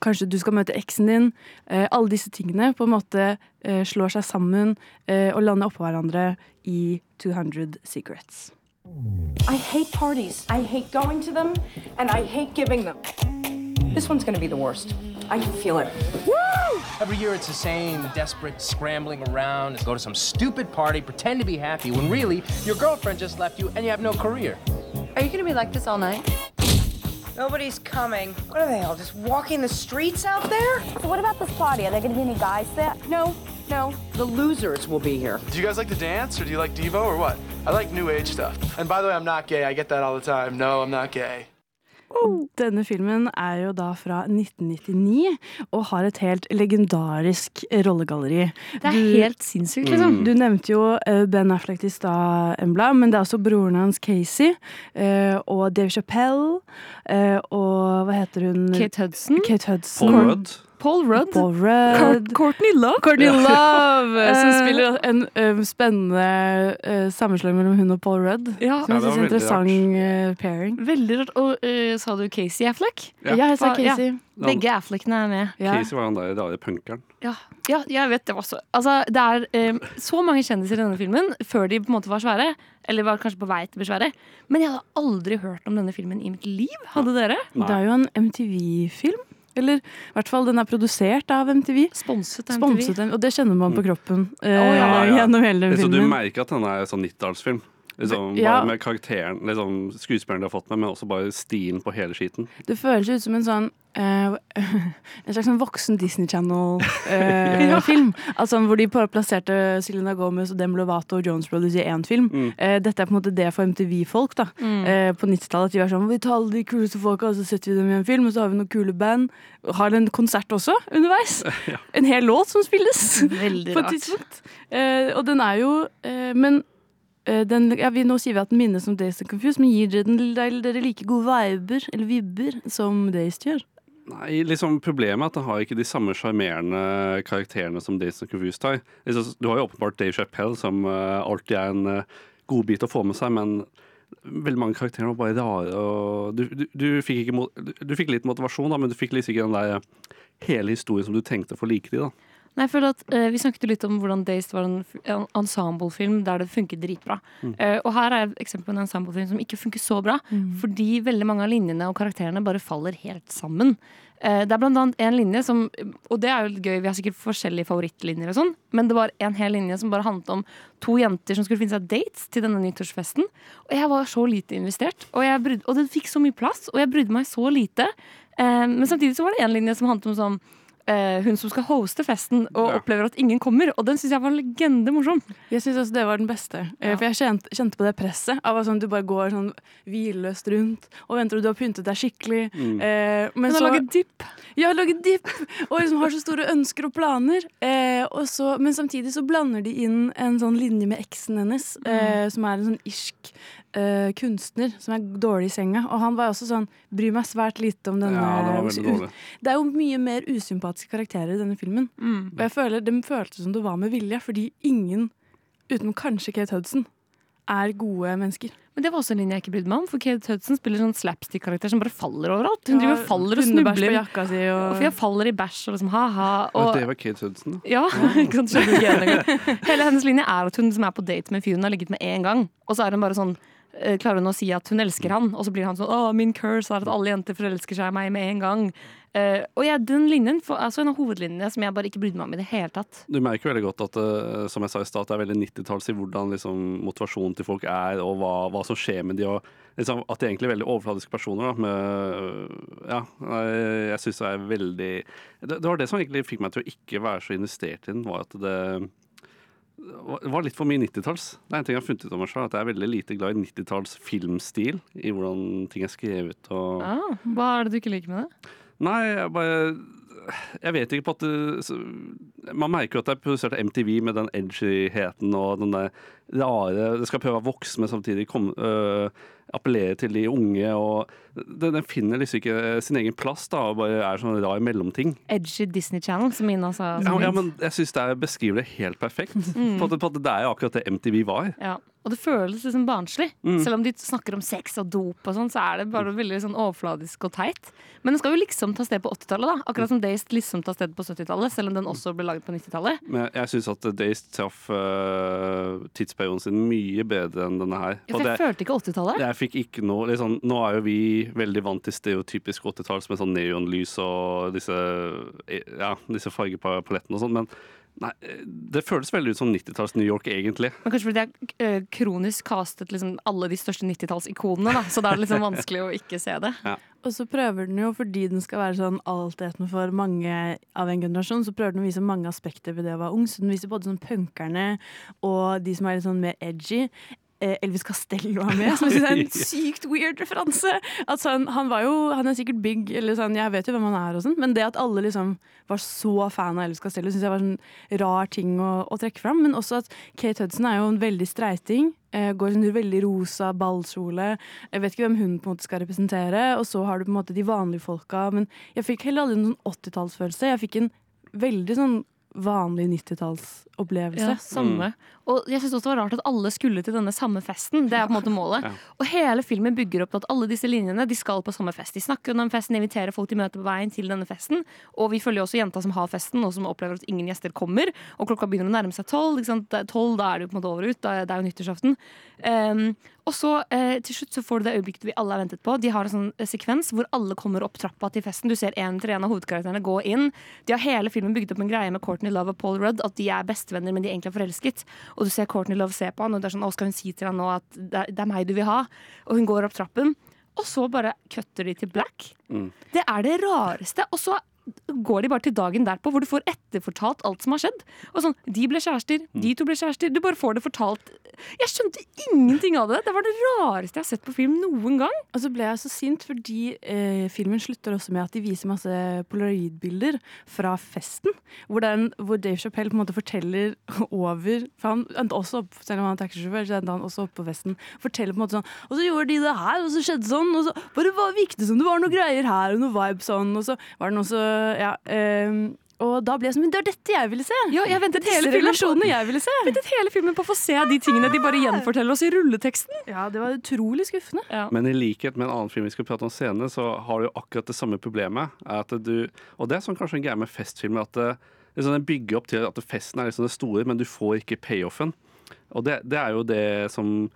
kanskje du skal møte eksen din. Eh, alle disse tingene på en måte eh, slår seg sammen eh, og lander oppå hverandre i 200 Secrets. I hate parties. I hate going to them, and I hate giving them. This one's gonna be the worst. I feel it. Every year it's the same desperate scrambling around to go to some stupid party, pretend to be happy, when really your girlfriend just left you and you have no career. Are you gonna be like this all night? Nobody's coming. What are they all just walking the streets out there? So what about this party? Are there going to be any guys there? No, no. The losers will be here. Do you guys like to dance or do you like Devo or what? I like new age stuff. And by the way, I'm not gay. I get that all the time. No, I'm not gay. Denne filmen er jo da fra 1999 og har et helt legendarisk rollegalleri. Det er Du- helt sinnssykt, liksom. Du nevnte jo eh, Ben Affleck i stad, Embla, men det er også broren hans Casey eh, og Dave Chappelle eh, og hva heter hun? Kate Hudson. Kate Hudson. Paul Rudd. Paul Rudd. Paul Rudd. Courtney Love. Courtney Love, eh, som Eh, spiller en um, spennende uh, sammenslåing mellom hun og Paul Rudd. Ja. Som jeg ja, er interessant uh, pairing. Veldig rart. Og uh, sa du Casey Affleck? Ja. Ja, jeg sa Ja. Casey. Begge Affleckene er med. Ja. Casey var han der rare punkeren. Ja, ja, jeg vet det også. Altså, det er um, så mange kjendiser i denne filmen før de på en måte var svære. Eller var kanskje på vei til å bli svære. Men jeg hadde aldri hørt om denne filmen i mitt liv. Hadde dere? Det er jo en MTV-film. Eller i hvert fall den er produsert av MTV. Sponset av MTV. Sponset, og det kjenner man på kroppen eh, Ja, ja. gjennom hele filmen. Så du merker at den er sånn 90-tallsfilm? Liksom, Ja. Bare med karakteren, liksom, skuespilleren de har fått med, men også bare stilen på hele skiten. Det føles ut som en sånn uh, En slags sånn voksen Disney Channel-film. altså Hvor de plasserte Selena Gomez og Demi Lovato og Jones Brothers i én film. Mm. Uh, dette er på en måte det for MTV-folk da Mm. eh, på 90-tallet. At de er sånn Vi tar alle de kuleste folka, og så setter vi dem i en film, og så har vi noen kule band. Har en konsert også underveis. En hel låt som spilles Veldig på et rart. tidspunkt. Eh, og den er jo eh, Men eh, den, ja, vi, nå sier vi at den minnes om Days and Confused, men gir dere, dere like gode viber eller vibber som Days gjør? Nei, liksom Problemet er at den har ikke de samme sjarmerende karakterene som Days of Confused har. Liksom, Du har jo åpenbart Dave Chappelle, som eh, alltid er en uh, godbit å få med seg, men veldig mange karakterer var bare rare. og Du, du, du, fikk, du, fikk litt motivasjon, da, men du fikk liksom ikke den der hele historien som du tenkte for få like de da. Nei, jeg føler at eh, Vi snakket jo litt om hvordan Dazed var en, en ensemblefilm der det funker dritbra. Mm. Eh, og her er et eksempel på en ensemblefilm som ikke funker så bra. Mm. Fordi veldig mange av linjene og karakterene bare faller helt sammen. Eh, det er blant annet en linje som Og det er jo litt gøy, vi har sikkert forskjellige favorittlinjer og sånn, men det var en hel linje som bare handlet om to jenter som skulle finne seg dates til denne nyttårsfesten. Og jeg var så lite investert, og, brydde, og det fikk så mye plass, og jeg brydde meg så lite. Eh, men samtidig så var det en linje som handlet om sånn eh, hun som skal hoste festen og opplever at ingen kommer. Og den syns jeg var en legende morsom. Jeg syns også det var den beste. Ja. For jeg kjente, kjente på det presset av at sånn, du bare går sånn hvilløst rundt og venter og du har pyntet deg skikkelig. Mm. Eh, men har så laget dipp. Ja, laget dipp! Og liksom har så store ønsker og planer. Eh, og så, men samtidig så blander de inn en sånn linje med eksen hennes, eh, som er en sånn irsk eh, kunstner som er dårlig i senga. Og han var også sånn Bryr meg svært lite om denne Ja, det. Det er jo mye mer usympatiske karakterer i denne filmen. Mm. Og jeg føler De føltes som det var med vilje, fordi ingen, utenom kanskje Kate Hudson, er gode mennesker. Men det var også en linje jeg ikke brydde meg om, for Kate Hudson spiller sånn slapstick-karakter som bare faller overalt. Hun Ja, driver og faller og snubler. jakka si og- For jeg faller i bæsj og liksom ha-ha. Og Og, det var Kate Hudson, da. ja, kanskje. Hele hennes linje er at hun som er på date med en fyr hun har ligget med én gang, og så er hun bare sånn Klarer hun å si at hun elsker han, og så blir han sånn Å, min curse er at alle jenter forelsker seg i meg med en gang. Uh, og jeg, den linjen for, altså en av hovedlinjene som jeg bare ikke brydde meg om i det hele tatt. Du merker veldig godt at uh, som jeg sa i start, det er veldig 90-talls i hvordan liksom, motivasjonen til folk er, og hva, hva som skjer med de, og liksom, at de er veldig overfladiske personer. Da, med, uh, ja, jeg, jeg syns det er veldig det, det var det som egentlig fikk meg til å ikke være så investert i den, var at det det var litt for mye 90-talls. Det er en ting jeg har funnet ut om meg selv, at jeg er veldig lite glad i 90-talls filmstil. I hvordan ting er skrevet og Ah, hva er det du ikke liker med det? Nei, jeg bare Jeg vet ikke på at det, Man merker jo at det er produsert MTV med den edgyheten og den der rare Det skal prøve å vokse, men samtidig komme øh, appellere til de unge. og Den, den finner liksom ikke sin egen plass da, og bare er sånn rar mellomting. Edgy Disney Channel, som Ina sa. Ja, ja, men jeg syns det er- beskriver det helt perfekt. Mm. På at, på at det er jo akkurat det MTV var. Ja, og det føles liksom barnslig. Mm. Selv om de snakker om sex og dop og sånn, så er det bare veldig sånn overfladisk og teit. Men den skal jo liksom ta sted på 80-tallet, da. Akkurat som Dazed liksom tar sted på 70-tallet, selv om den også ble laget på 90-tallet. Men jeg syns at Days traff uh, tidsperioden sin mye bedre enn denne her. Ja, for jeg det- følte ikke 80-tallet. Jeg fikk ikke noe liksom, Nå er jo vi veldig vant til stereotypisk 80-tall med sånn neonlys og disse, ja, disse fargepalettene og sånn, men nei, det føles veldig ut som 90-talls New York, egentlig. Men kanskje fordi jeg eh, kronisk castet liksom alle de største 90-tallsikonene, da. Så da er det liksom vanskelig å ikke se det. Og så prøver den jo, fordi den skal være sånn altetende for mange av en generasjon, så prøver den å vise mange aspekter ved det å være ung. Så den viser både sånn punkerne og de som er litt sånn mer edgy. Eh, Elvis Castello er med, som jeg synes er en sykt weird referanse. At sånn, han var jo, han er sikkert big, eller sånn, jeg vet jo hvem han er, og sånn, men det at alle liksom var så fan av Elvis Castello, syns jeg var en rar ting å, å trekke fram. Men også at Kate Hudson er jo en veldig streiting. Eh, går i en veldig rosa ballkjole. Jeg vet ikke hvem hun på en måte skal representere. Og så har du på en måte de vanlige folka. Men jeg fikk heller aldri noen 80-tallsfølelse. Jeg fikk en veldig sånn vanlig 90-tallsopplevelse. Ja, samme. Og jeg synes også det var rart at alle skulle til denne samme festen. Det er på en måte målet. Ja. Og hele filmen bygger opp til at alle disse linjene de skal på samme fest. De snakker om den festen, inviterer folk til møte på veien til denne festen. Og vi følger også jenta som har festen, og som opplever at ingen gjester kommer. Og klokka begynner å nærme seg tolv. er Tolv, da er det jo på en måte over ut. Da er- Det er jo nyttårsaften. Um, og så eh, til slutt så får du det øyeblikket vi alle har ventet på. De har en sånn eh, sekvens hvor alle kommer opp trappa til festen. Du ser en etter en av hovedkarakterene gå inn. De har hele filmen bygd opp en greie med Courtney Love og Paul Rudd, at de er bestevenner, men de egentlig er forelsket. Og du ser Courtney Love se på han, og det er sånn, å, skal hun si til han nå at det er, det er meg du vil ha? Og hun går opp trappen. Og så bare kutter de til black. Mm. Det er det rareste. Og så går de bare til dagen derpå, hvor du får etterfortalt alt som har skjedd. Og sånn, De ble kjærester, de to ble kjærester. Du bare får det fortalt. Jeg skjønte ingenting av det. Det var det rareste jeg har sett på film noen gang. Og så ble jeg så sint fordi eh, filmen slutter også med at de viser masse polaroidbilder fra festen. Hvor, er hvor Dave Chappelle på en måte forteller over For han endte også opp, selv om han er så endte han også opp på festen. Forteller på en måte sånn Og så gjorde de det her, og så skjedde sånn, og så bare var, det det som det var noe greier her, og noe vibe sånn, og så var det noe så Ja. ehm, og da ble jeg sånn Men det var dette jeg ville se! Ja, jeg ventet Disse hele filmen på- jeg ville se! ventet hele filmen på å få se de tingene de bare gjenforteller oss i rulleteksten. Ja, det var utrolig skuffende. Men i likhet med en annen film vi skal prate om senere, så har du jo akkurat det samme problemet. Er at du, og det er sånn kanskje en greie med festfilmer, at det, liksom, Den bygger opp til at festen er liksom det store, men du får ikke payoffen. Og det, det er jo det som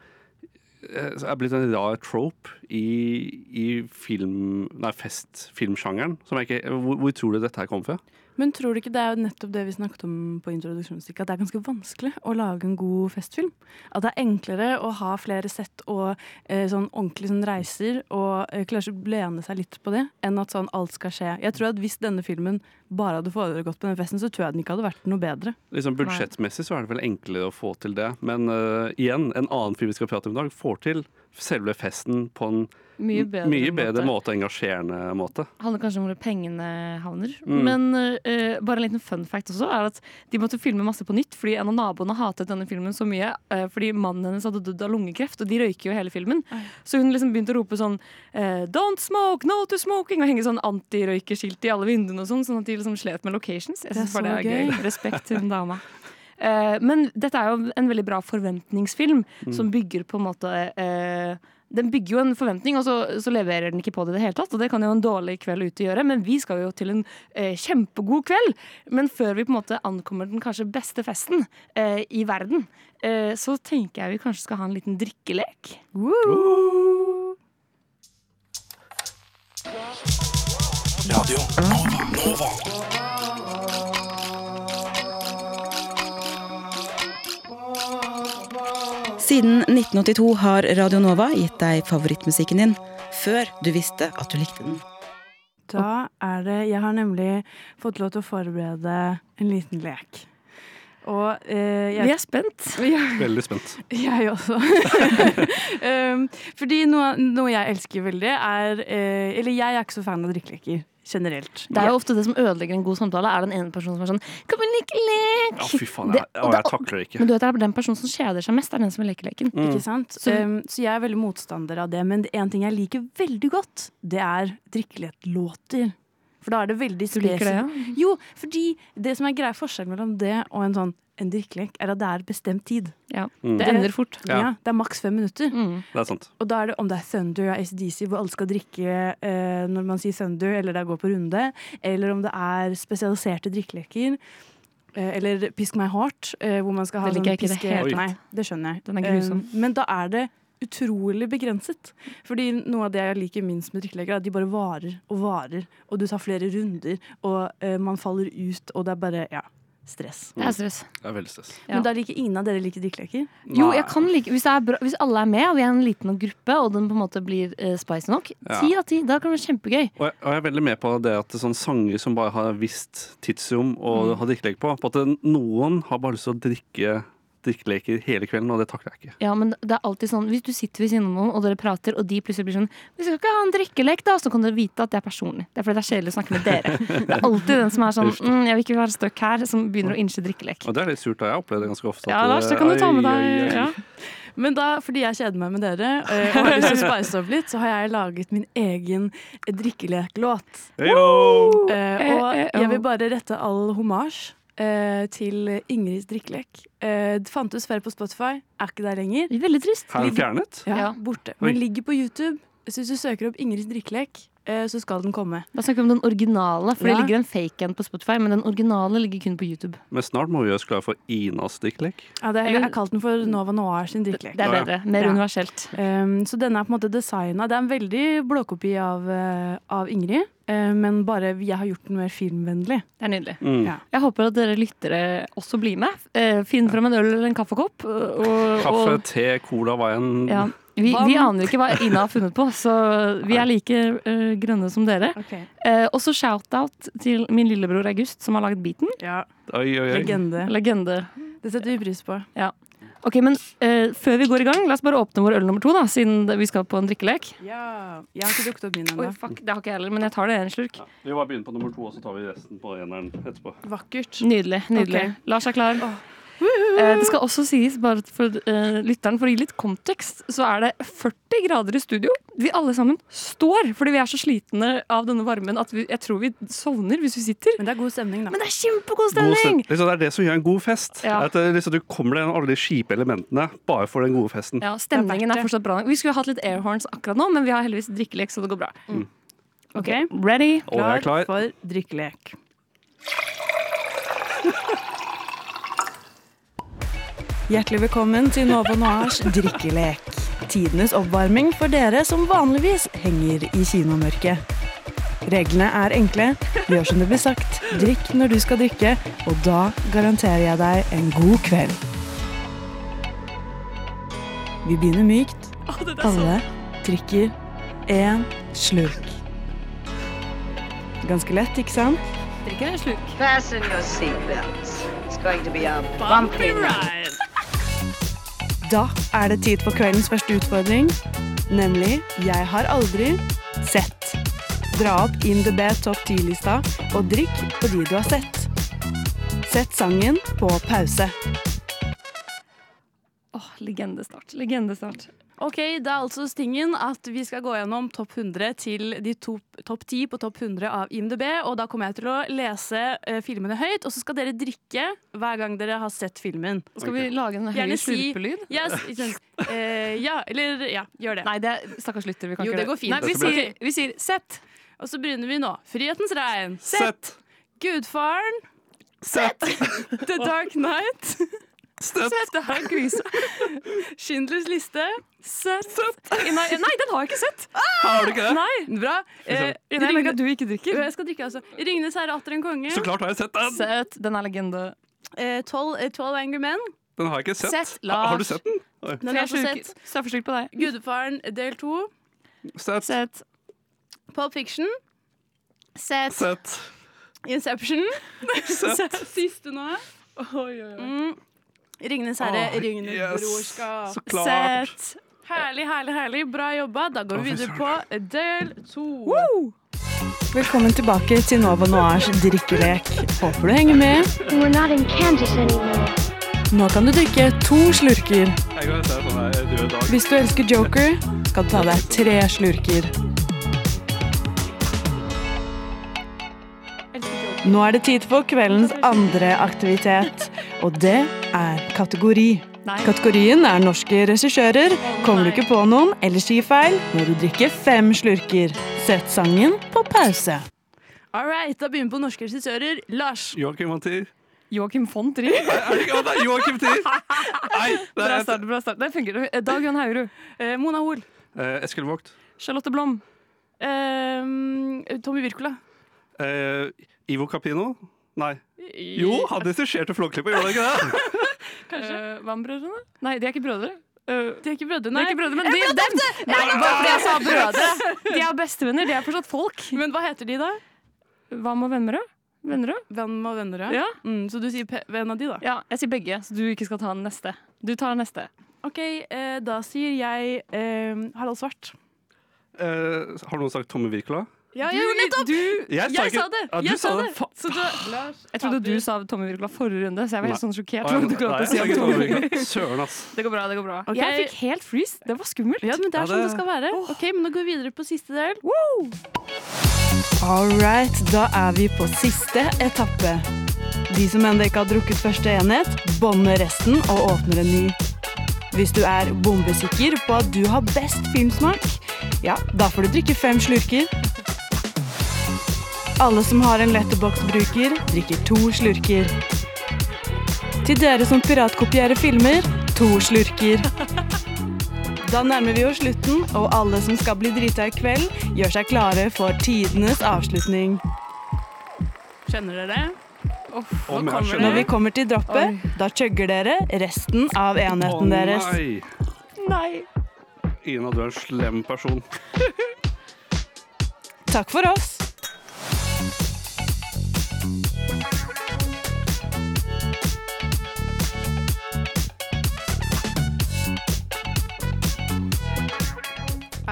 eh, er blitt en rar trope i, i film, nei, festfilmsjangeren. Som jeg ikke, hvor, hvor tror du dette her kommer fra? Men tror du ikke det er jo nettopp det vi snakket om på introduksjonsstykket, at det er ganske vanskelig å lage en god festfilm? At det er enklere å ha flere sett og eh, sånn ordentlig sånn reiser og eh, kanskje lene seg litt på det, enn at sånn alt skal skje. Jeg tror at hvis denne filmen bare hadde foregått på den festen, så tror jeg den ikke hadde vært noe bedre. Liksom Budsjettmessig så er det vel enklere å få til det. Men uh, igjen, en annen film vi skal prate om i dag, får til selve festen på en Mye bedre mye bedre måte. måte, engasjerende måte. handler kanskje om hvor pengene havner. Mm. Men uh, bare en liten fun fact også er at de måtte filme masse på nytt fordi en av naboene hatet denne filmen så mye uh, fordi mannen hennes hadde dødd av lungekreft, og de røyker jo hele filmen. Så hun liksom begynte å rope sånn uh, Don't smoke, no to smoking! Og henge sånn antirøykeskilt i alle vinduene og sånn, sånn at de liksom slet med locations. Jeg Det er synes bare det er gøy. gøy. Respekt til den dama. Uh, men dette er jo en veldig bra forventningsfilm Mm. som bygger på en måte uh, Den bygger jo en forventning, og så, så leverer den ikke på det i det hele tatt. Og det kan jo en dårlig kveld ute gjøre, men vi skal jo til en eh, kjempegod kveld. Men før vi på en måte ankommer den kanskje beste festen eh, i verden, eh, så tenker jeg vi kanskje skal ha en liten drikkelek. Radio Nova. Siden 1982 har Radio Nova gitt deg favorittmusikken din før du visste at du likte den. Da er det Jeg har nemlig fått lov til å forberede en liten lek. Og eh, jeg, Vi er spent. Veldig spent. Jeg også. um, fordi noe, noe jeg elsker veldig, er eh, Eller jeg er ikke så fan av drikkeleker generelt. Det er jo ofte det som ødelegger en god samtale, er den ene personen som er sånn Kan vi leke lek? Ja, fy faen. Det- Jeg, og å, jeg takler det ikke. Men du vet, det er den personen som kjeder seg mest, er den som vil leke leken. Ikke sant? Så- Um, så jeg er veldig motstander av det. Men en ting jeg liker veldig godt, det er drikkelighetlåter For da er det veldig Du Ja? Jo, fordi det som er greia forskjellen mellom det og en sånn en drikkelek, er at det er bestemt tid. Ja, Mm. Det ender fort. Ja. Ja. Det er maks fem minutter. Det er sant. Og da er det om det er Thunder og ACDC, hvor alle skal drikke eh, når man sier Thunder, eller det er gå på runde, eller om det er spesialiserte drikkeleker. eh, Eller Pisk meg hardt, eh, hvor man skal ha jeg ikke det helt. Nei, det skjønner jeg. Den er. Eh, Men da er det utrolig begrenset. Fordi noe av det jeg liker minst med drikkeleker, er at de bare varer og varer, og du tar flere runder, og man faller ut, og det er bare ja, stress. Det er stress. Det er veldig stress. Ja. Men da liker ingen av dere liker drikkeleker? Jo, jeg kan like, hvis, det er bra, hvis alle er med, og vi er en liten gruppe, og den på en måte blir uh, spicy nok, Ja. ti av ti, da kan det være kjempegøy. Og jeg, og jeg er veldig med på det at det er sånne sanger som bare har visst tidsrom å Mm. ha drikkelek på. På at noen har bare lyst til å drikke drikkeleker hele kvelden, og det takler jeg ikke. Ja, men det er alltid sånn, Hvis du sitter ved siden av noen, og dere prater, og de plutselig blir sånn 'Vi skal ikke ha en drikkelek', da, så kan dere vite at det er personlig. Det er fordi det er kjedelig å snakke med dere. Det er alltid den som er sånn mm, 'Jeg vil ikke være stuck her', som begynner å innse drikkelek. Og det er litt surt, da. Jeg opplever det ganske ofte. Ja, Lars, det kan du ta med deg. ai, ai. Ja. Men da, fordi jeg kjeder meg med dere eh, og har lyst til å spice opp litt, så har jeg laget min egen drikkeleklåt. Hey, uh, og jeg vil bare rette all homasj eh, til Ingrids drikkelek. Eh, det fantes før på Spotify, er ikke der lenger. Veldig trist. Er det fjernet? Ja, Ja. borte. Oi. Men ligger på YouTube. Så hvis du søker opp Ingrids drikkelek, eh, så skal den komme. Da snakker vi om den originale, for Ja. det ligger en fake en på Spotify, men den originale ligger kun på YouTube. Men snart må vi gjøre oss klare for Inas drikkelek. Ja, det, jeg har kalt den for Nova Noir sin drikkelek. Det er Ja, bedre. Mer Ja. universelt. Um, så denne er på en måte designa. Det er en veldig blåkopi av, eh, av Ingrid, men bare jeg har gjort den mer filmvennlig. Det er nydelig. Mm. Ja. Jeg håper at dere lyttere også blir med. Eh, Finn frem en øl eller en kaffekopp. Og, Kaffe, og, te, cola, hva enn. ja. vi, vi aner ikke hva Ina har funnet på, så vi er like uh, grønne som dere. Okay. Uh, også shout-out til min lillebror August, som har laget beaten. Ja, Oi, oi, oi. legende. Legende. Det setter vi pris på. Ja. Ok, men uh, Før vi går i gang, la oss bare åpne vår øl nummer to, da, siden vi skal på en drikkelek. Ja, Jeg har ikke drukket opp min ennå. Oi, fuck, Det har ikke jeg heller, men jeg tar det en slurk. Vi bare begynner på nummer to, og så tar vi resten på eneren etterpå. Vakkert. Nydelig. nydelig. Okay. Lars er klar. Eh, det skal også sies, bare for eh, lytteren, for å gi litt kontekst, så er det 40 grader i studio. Vi alle sammen står fordi vi er så slitne av denne varmen at vi, jeg tror vi sovner hvis vi sitter. Men det er god stemning, da. Men det er kjempegod God stemning! liksom, det er det som gjør en god fest. Ja. At liksom, du kommer deg gjennom alle de kjipe elementene bare for den gode festen. Ja, Stemningen er er fortsatt bra. Vi skulle hatt litt airhorns akkurat nå, men vi har heldigvis drikkelek, så det går bra. Ok, Ready? klar, klar. for drikkelek. Hjertelig velkommen til Nova Noirs drikkelek. Tidenes oppvarming for dere som vanligvis henger i kinomørket. Reglene er enkle. Gjør som det blir sagt. Drikk når du skal drikke, og da garanterer jeg deg en god kveld. Vi begynner mykt. Alle drikker én slurk. Ganske lett, ikke sant? Drikker en slurk. Fasten your seatbelts. It's going to be a bumpy ride. Da er det tid for kveldens første utfordring, nemlig Jeg har aldri sett. Dra opp In the Bed topp 10-lista og drikk på de du har sett. Sett sangen på pause. Åh, legendestart. Legendestart. Ok, Det er altså stingen at vi skal gå gjennom topp 100 til de topp topp 10 på topp 100 av IMDb. Og da kommer jeg til å lese eh, filmene høyt, og så skal dere drikke hver gang dere har sett filmen. Skal vi lage en høy Gjerne si- slurpelyd? Yes, ikke sant. Eh, ja, eller ja, gjør det. Nei, det er stakkars lytter. Vi kan Jo, ikke det går fint. Nei, vi Dette blir- sier, vi sier sett. Og så begynner vi nå. Frihetens regn. Sett. Gudfaren. Sett. The Dark Knight. Sett. Det er krise. Schindlers liste. Sett. Nei, nei, den har jeg ikke sett! Har du ikke det? Nei, bra. Eh, Jeg merker at du ikke drikker. Jeg skal drikke, altså. Ringenes herre atter en konge. Så klart har jeg sett den! Sett. Den er legende. Eh, Twelve eh, 12 Angry Men. Den har jeg ikke sett. Sett, Ha, har du sett den? Oi. Den har jeg sett. Straffeslurk på deg. Gudfaren del to. Sett. Sett. Pop Fiction. Sett. Sett. Inception. Sett. Siste nå. Oi, oi, Mm. Ringenes herre, oh, Ringenes yes. brorskap. Så klart. Sett. Herlig, herlig, herlig. Bra jobba. Da går vi videre på del to. Velkommen tilbake til Nova Noirs drikkelek. Håper du henger med. We're not in Kansas anymore. Nå kan du drikke to slurker. Hvis du elsker Joker, skal du ta deg tre slurker. Nå er det tid for kveldens andre aktivitet, og det er kategori. Kategorien er norske regissører. Kommer du ikke på noen eller sier feil, må du drikke fem slurker. Sett sangen på pause. All right, da begynner vi på norske regissører. Lars. Joakim Montier. Joakim von Trier. Er det det er Joakim Trier? Nei, det Bra er start. bra start. Det funker. Eh, Dag Johan Haurud. Eh, Mona Hoel. eh, Eskil Vogt. Charlotte Blom. Eh, Tommy Wirkola. Eh, Ivo Capino? Nei. Jo, han regisserte Flåklypa, gjorde han ikke det? Kanskje. Vann-brødrene? Nei, de er ikke brødre. Uh, De er ikke brødre, de er ikke brødre, men de, dem! Nei, bare fordi jeg sa brødre. De er bestevenner. De er fortsatt folk. Men hva heter de, da? Hva med Vennerød? Vennerød? Venn og venner, Ja. Mm, så du sier en av de, da? Ja, jeg sier begge, så du ikke skal ta den neste. Du tar den neste. OK, eh, da sier jeg eh, Harald Svart. Eh, har noen sagt Tommy Wirkola? Ja, jo, nettopp! Jeg Jeg, sa ikke- sa det! Ja, du jeg sa sa det. Så du, Lars, Jeg trodde du sa Tommy Virkola forrige runde, så jeg var helt sånn sjokkert. Nei, nei, nei, du si. Søren, ass. Det går bra. det går bra okay. Jeg fikk helt freeze. Det var skummelt. Ja, men det er Ja, sånn det skal være. Ok, men Nå går vi videre på siste del. All right, da er vi på siste etappe. De som ennå ikke har drukket første enhet, bånder resten og åpner en ny. Hvis du er bombesikker på at du har best filmsmak, ja, da får du drikke fem slurker. Alle som har en letterbox-bruker, drikker to slurker. Til dere som piratkopierer filmer, to slurker. Da nærmer vi oss slutten, og alle som skal bli drita i kveld, gjør seg klare for tidenes avslutning. Kjenner dere? Om jeg kommer skjønner. Når vi kommer til droppet, da chugger dere resten av enheten deres. nei. Nei. Ina, du er en slem person. Takk for oss.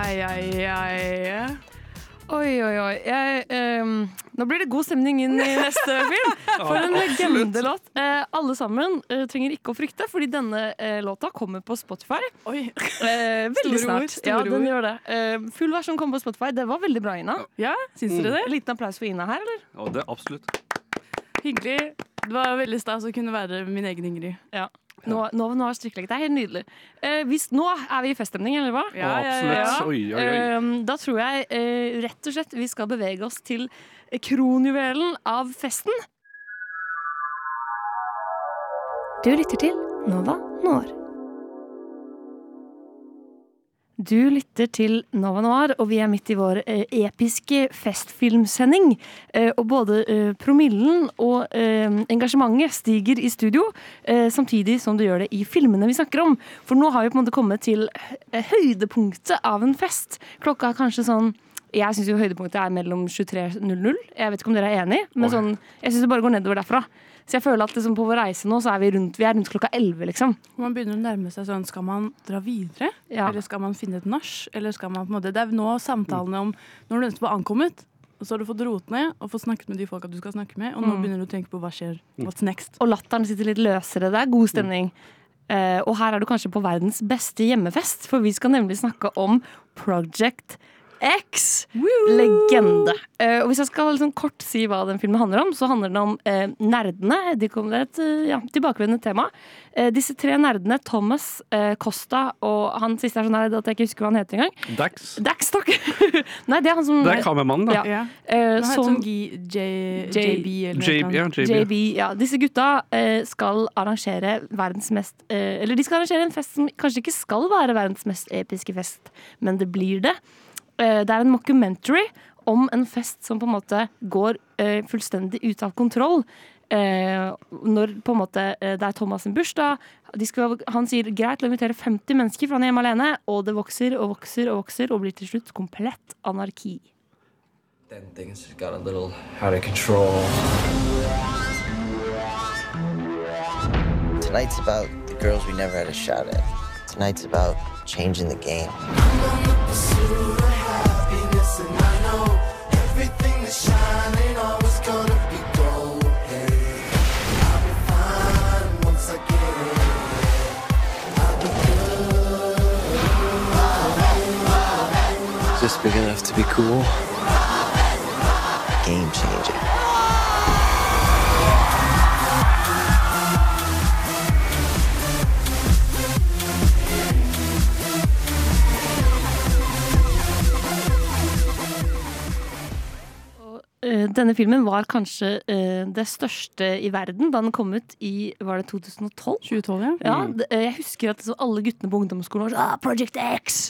Ai, ai, ai. Oi, oi, oi. Jeg, um, nå blir det god stemning inn i neste film. For en legendelåt. Uh, alle sammen uh, trenger ikke å frykte, fordi denne uh, låta kommer på Spotify. Oi. Eh, veldig Store ord, snart. store ja, den gjør det. Eh, full versjon kommer på Spotify. Det var veldig bra, Ina. Ja, syns dere det? Liten applaus for Ina her, eller? Ja, det er absolutt. Hyggelig. Det var veldig stas å kunne være min egen Ingrid. Ja. Nå, nå, nå har. Det er helt nydelig. Eh, hvis, nå er vi i feststemning, eller hva? Ja, absolutt. Oi, oi, oi. Eh, da tror jeg eh, rett og slett vi skal bevege oss til kronjuvelen av festen. Du lytter til Nova Noir. Du lytter til Nova Noir, og vi er midt i vår eh, episke festfilmsending. Eh, og både eh, promillen og eh, engasjementet stiger i studio, eh, samtidig som det gjør det i filmene vi snakker om. For nå har vi på en måte kommet til eh, høydepunktet av en fest. Klokka er kanskje sånn jeg syns høydepunktet er mellom 23.00. Jeg vet ikke om dere er enig, men sånn, jeg syns det bare går nedover derfra. Så jeg føler at liksom, på vår reise nå så er vi rundt, vi er rundt klokka 11, liksom. Man begynner å nærme seg sånn Skal man dra videre? Ja. Eller skal man finne et nach? Eller skal man på en måte Det er nå samtalene om Når du nettopp har ankommet, og så har du fått roet ned og fått snakket med de folka du skal snakke med, og nå Mm. begynner du å tenke på hva skjer, what's next? Og latteren sitter litt løsere. Det er god stemning. Eh, og her er du kanskje på verdens beste hjemmefest, for vi skal nemlig snakke om Project X. Legende. Uh, og hvis jeg skal liksom kort si hva den filmen handler om, så handler den om uh, nerdene. De kom, det et uh, ja, tilbakevendende tema. Eh, disse tre nerdene, Thomas, eh, Costa og han siste er så nerd at jeg ikke husker hva han heter engang. Dax. Dax, takk! Nei, det er han som Det er kameramannen, da. Ja. Ja. Eh, heter som- G, J, J- JB eller JB, ja. JB. JB, ja. Disse gutta eh, skal arrangere verdens mest Eller de skal arrangere en fest som kanskje ikke skal være verdens mest episke fest, men det blir det. Eh, det er en mockumentary om en fest som på en måte går eh, fullstendig ut av kontroll. Eh, når på en måte eh, det er Thomas' sin bursdag. De skal, han sier greit å invitere 50 mennesker, for han er hjemme alene. Og det vokser og vokser og vokser og blir til slutt komplett anarki. Then things got a little out of control. Tonight's about the girls we never had a shot at. Tonight's about changing the game. Just big enough to be cool. Game changer. Denne filmen var kanskje uh, det største i verden da den kom ut i var det 2012. 2012, ja. Ja, det, eh, jeg husker at så alle guttene på ungdomsskolen var sånn ah, Project X!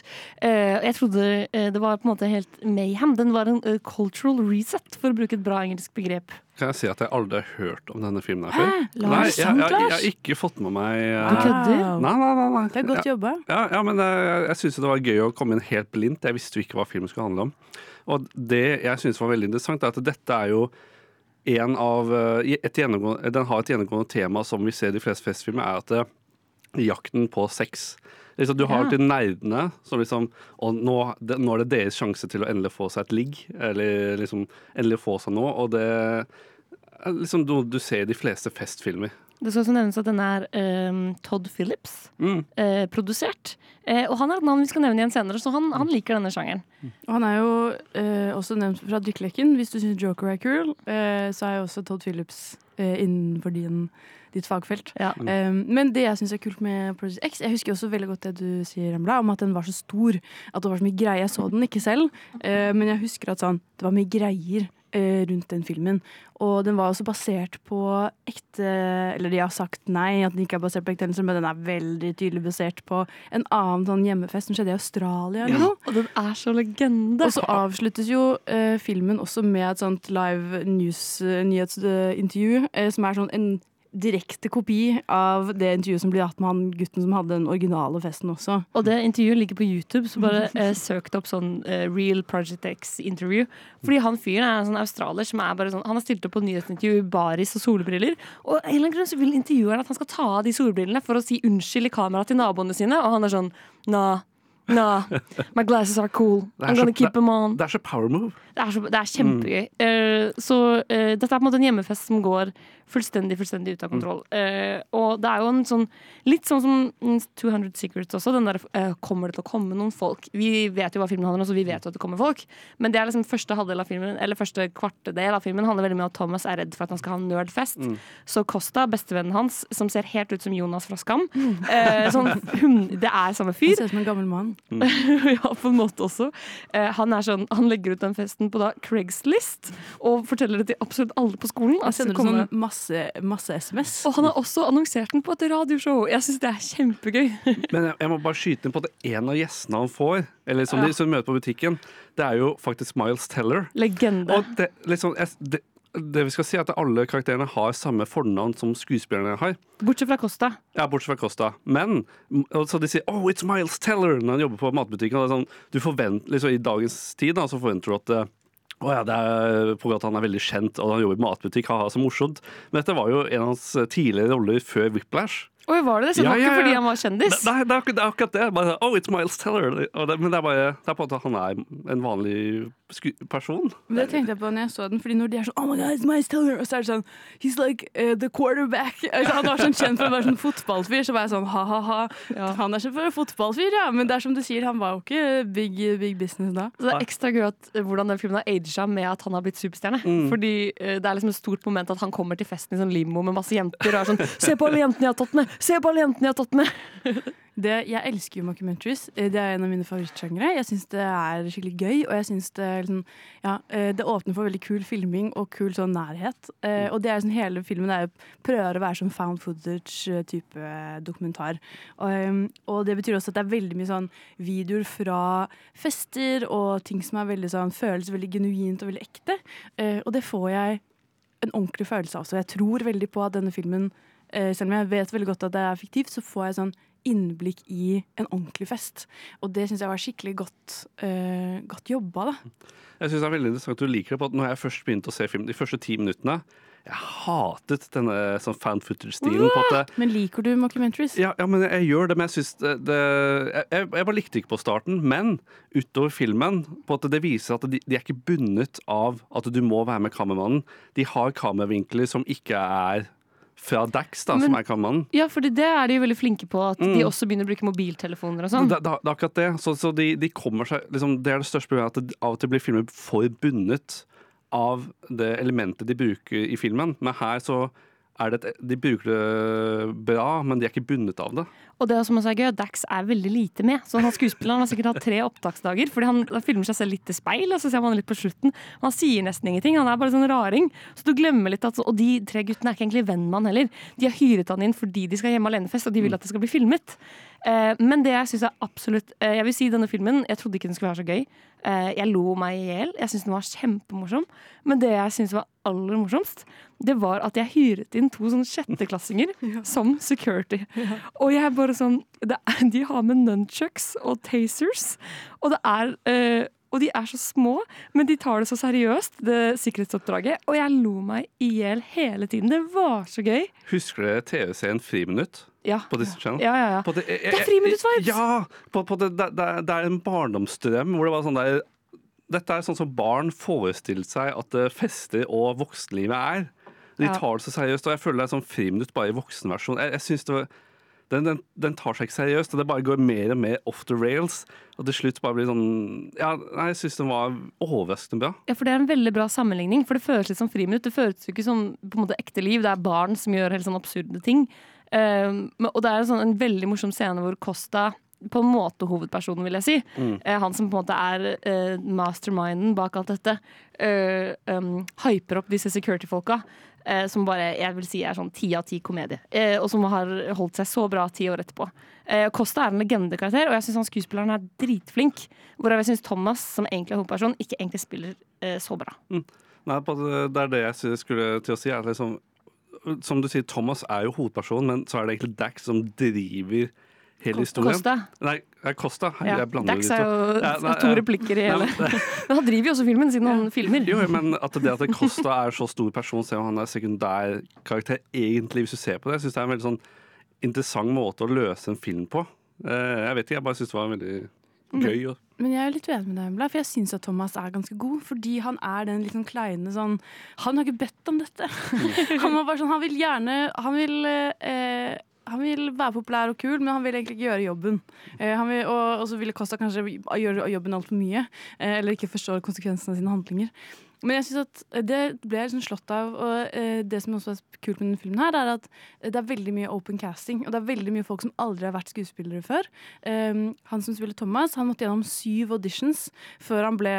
Uh, jeg trodde eh, det var på en måte helt mayhem. Den var en cultural reset, for å bruke et bra engelsk begrep. Kan jeg si at jeg aldri har hørt om denne filmen her før? Hæ? Lars? Nei, jeg, jeg, jeg, jeg har ikke fått med meg eh, Du kødder? Nei, nei, nei, nei. Det er godt jobba. Ja, ja, men jeg, jeg syns det var gøy å komme inn helt blindt. Jeg visste jo ikke hva filmen skulle handle om. Og det jeg syns var veldig interessant, er at dette er jo en av eh, Den har et gjennomgående tema som vi ser i de fleste festfilmer, er at det, jakten på sex. Liksom, du har Ja. alltid nerdene som liksom Og nå, det, nå er det deres sjanse til å endelig få seg et ligg. Eller liksom endelig få seg noe. Og det er liksom noe du ser i de fleste festfilmer. Det skal også nevnes at den er um, Todd Phillips Mm. uh, produsert. Uh, og han er et navn vi skal nevne igjen senere, så han, han liker denne sjangeren. Og han er jo uh, også nevnt fra drikkeleken. Hvis du syns Joker er kul, eh, så er jo også Todd Phillips innenfor din, ditt fagfelt. Ja. Um, men det jeg syns er kult med Project X Jeg husker også veldig godt det du sier, Embla, om at den var så stor. At det var så mye greier. Jeg så den ikke selv, uh, men jeg husker at sånn, det var mye greier eh, rundt den filmen. Og den var også basert på ekte Eller de har sagt nei, at den ikke er basert på ekte hendelser, men den er veldig tydelig basert på en annen sånn hjemmefest som skjedde i Australia. eller noe. Og den er så legende! Og så avsluttes jo eh, filmen også med et sånt live news, eh, nyhetsintervju, eh, som er sånn en direkte kopi av det intervjuet som ble hatt med han gutten som hadde den originale festen også. Og det intervjuet ligger på YouTube, så bare eh, søk det opp sånn eh, Real Project X-interview. Fordi han fyren er en sånn australier som er bare sånn Han har stilt opp på nyhetsintervju i baris og solbriller. Og av en eller annen grunn så vil intervjueren at han skal ta av de solbrillene for å si unnskyld i kameraet til naboene sine, og han er sånn Nah, nah, my glasses are cool. I'm gonna så- keep them on. Det er så power move. Det er, så, det er kjempegøy. Eh, så uh, dette er på en måte en hjemmefest som går fullstendig fullstendig ute av kontroll. Eh, og det er jo en sånn Litt sånn som mm, 200 Secrets også. Den der eh, Kommer det til å komme noen folk? Vi vet jo hva filmen handler om, så vi vet jo at det kommer folk. Men det er liksom første halvdel av filmen Eller første kvartedel av filmen handler veldig mye om at Thomas er redd for at han skal ha nerdfest. Mm. Så Costa, bestevennen hans, som ser helt ut som Jonas fra Skam eh, sånn, hun, Det er samme fyr. Han ser ut som en gammel mann. ja, på en måte også. Eh, han, er sånn, han legger ut den festen på da Craigslist og forteller det til absolutt alle på skolen. Altså, at det sender skal ut komme- sånn masse, masse SMS. Og han har også annonsert den på et radioshow. Jeg syns det er kjempegøy. Men jeg, jeg må bare skyte inn på at en av gjestene han får, eller som, Ja. de, som møter på butikken, det er jo faktisk Miles Teller. Legende. Og det, liksom, jeg, det, det vi skal si, er at alle karakterene har samme fornavn som skuespillerne har. Bortsett fra Costa. Ja, bortsett fra Costa. Men så de sier 'Oh, it's Miles Teller' når han jobber på matbutikken. Og det er sånn, du forventer, liksom, I dagens tid da, så forventer du at eh, å ja, det er på grunn av at han er veldig kjent og han jobber i matbutikk. Haha, så morsomt. Men dette var jo en av hans tidligere roller før Whiplash. Oi, var det det? Så det Ja, var ja, ikke fordi han var kjendis? Nei, det akkurat det. Er akkurat det. Bare, oh, it's Miles Teller. Det, men det er bare det er på at han er en vanlig person. Men det tenkte jeg på når jeg så den, Fordi når de er sånn Oh my god, it's Miles Teller Og så er det sånn He's like uh, the quarterback altså, Han var sånn kjent for å være sånn fotballfyr Så var jeg sånn ha-ha-ha Han er kjent for å være fotballfyr, ja Men det er som du sier, han var jo ikke big, big business da Så det er ekstra gøy at, eh, hvordan den filmen har aget med at han har blitt superstjerne. Mm. Fordi uh, det er liksom et stort moment at han kommer til festen i sånn limo med masse jenter og er sånn Se på alle jentene jeg har tatt med! Se på alle jentene jeg har tatt med! det, Jeg elsker jo mockumentaries Det er en av mine favorittsjangre. Jeg synes det er skikkelig gøy Og jeg syns det, er liksom, ja, eh, det åpner for veldig kul filming Og kul sånn nærhet. Mm. Og det er sånn hele filmen er, prøver å være sånn found footage-type dokumentar. Og, eh, og det betyr også at det er veldig mye sånn videoer fra fester Og ting som er veldig sånn Føles veldig genuint og veldig ekte. Eh, Og det får jeg en ordentlig følelse av. Så jeg tror veldig på at denne filmen eh, selv om jeg vet veldig godt at det er fiktivt, så får jeg sånn innblikk i en ordentlig fest. Og det syns jeg var skikkelig godt, uh, godt jobba, da. Jeg synes det er veldig interessant at du liker det på at når jeg først begynte å se film de første ti minuttene Jeg hatet denne sånn fan footage-stilen. Uh, Men liker du mockumentaries? Ja, ja, men jeg gjør det, men jeg syns det, det jeg, jeg bare likte ikke på starten, men utover filmen på at det viser at de, de er ikke bundet av at du må være med kameramannen. De har kameravinkler som ikke er fra Dax, da, som Men- er kameramannen. Ja, for det er de jo veldig flinke på, at de Mm. også begynner å bruke mobiltelefoner og sånn. Det, det, det er akkurat det. Så, så de, de kommer seg liksom, Det er det største problemet, at det av og til blir filmer for bundet av det elementet de bruker i filmen. Men her så et, De bruker det bra, men de er ikke bundet av det. Og det som også er gøy, Dax er veldig lite med. Så han skuespilleren har sikkert hatt tre opptaksdager, fordi han filmer seg selv litt i speil, og så ser man litt på slutten. Han sier nesten ingenting. Han er bare sånn raring. Så du glemmer litt at Og de tre guttene er ikke egentlig venn med han heller. De har hyret han inn fordi de skal hjemme alenefest, og de vil at det skal bli filmet. Eh, men det jeg syns er absolutt eh, Jeg vil si denne filmen Jeg trodde ikke den skulle være så gøy. Eh, jeg lo meg i hjel. Jeg syns den var kjempemorsom. Men det jeg syns var aller morsomst, det var at jeg hyret inn to sånn sjetteklassinger som security. Og jeg bare sånn det er, De har med nunchucks og tasers, og det er og de er så små, men de tar det så seriøst, det sikkerhetsoppdraget. Og jeg lo meg i hjel hele tiden. Det var så gøy. Husker dere TV-serien Friminutt? Ja. På Disney Channel? Ja, ja, ja. Det, Det er friminuttsvibes! Ja! På, på det, det, det, det er en barndomsdrøm hvor det var sånn der Dette er sånn som barn forestilte seg at eh, fester og voksenlivet er. De tar det så seriøst, og jeg føler det er sånn friminutt bare i voksenversjon. Jeg, jeg synes det var den, den, den tar seg ikke seriøst, og det bare går mer og mer off the rails. Og til slutt bare blir sånn Ja, nei, jeg syns den var overraskende bra. Ja, for Det er en veldig bra sammenligning, for det føles litt som friminutt. Det føles jo ikke som på en måte ekte liv. Det er barn som gjør helt sånn absurde ting. Um, og det er en, sånn, en veldig morsom scene hvor Costa på en måte hovedpersonen, vil jeg si. Mm. Eh, han som på en måte er uh, masterminden bak alt dette. Uh, um, hyper opp disse security-folka. Eh, som bare jeg vil si er sånn ti av ti komedie. eh, og som har holdt seg så bra ti år etterpå. Eh, Costa er en legendekarakter, og jeg syns skuespilleren er dritflink. Hvorav jeg syns Thomas, som egentlig er hovedperson, ikke egentlig spiller eh, så bra. Mm. Nei, det, det er det jeg skulle til å si. Er liksom, som du sier, Thomas er jo hovedpersonen, men så er det egentlig Dax som driver hele historien. Costa. Nei, nei, Costa. Ja, Jeg blander Dax er jo Ja, nei, to replikker i hele. men- han driver jo også filmen, siden han filmer. Jo, men at det at Costa er så stor person, selv om han er sekundær karakter, egentlig, hvis du ser på det, jeg synes det er en veldig sånn interessant måte å løse en film på. Eh, Jeg vet ikke, jeg bare syns det var veldig Mm. gøy. Og, Men jeg er litt uenig med deg, Embla, for jeg syns at Thomas er ganske god. Fordi han er den liksom kleine sånn Han har ikke bedt om dette. han var bare sånn, han vil gjerne Han vil eh, han vil være populær og kul, men han vil egentlig ikke gjøre jobben. Eh, vil, og, og så ville Costa kanskje gjøre jobben altfor mye, eh, eller ikke forstå konsekvensene av sine handlinger. Men jeg synes at det ble jeg liksom slått av. Og eh, det som også er kult med denne filmen, her, er at det er veldig mye open casting. Og det er veldig mye folk som aldri har vært skuespillere før. Um, han som spiller Thomas, han måtte gjennom syv auditions før han ble,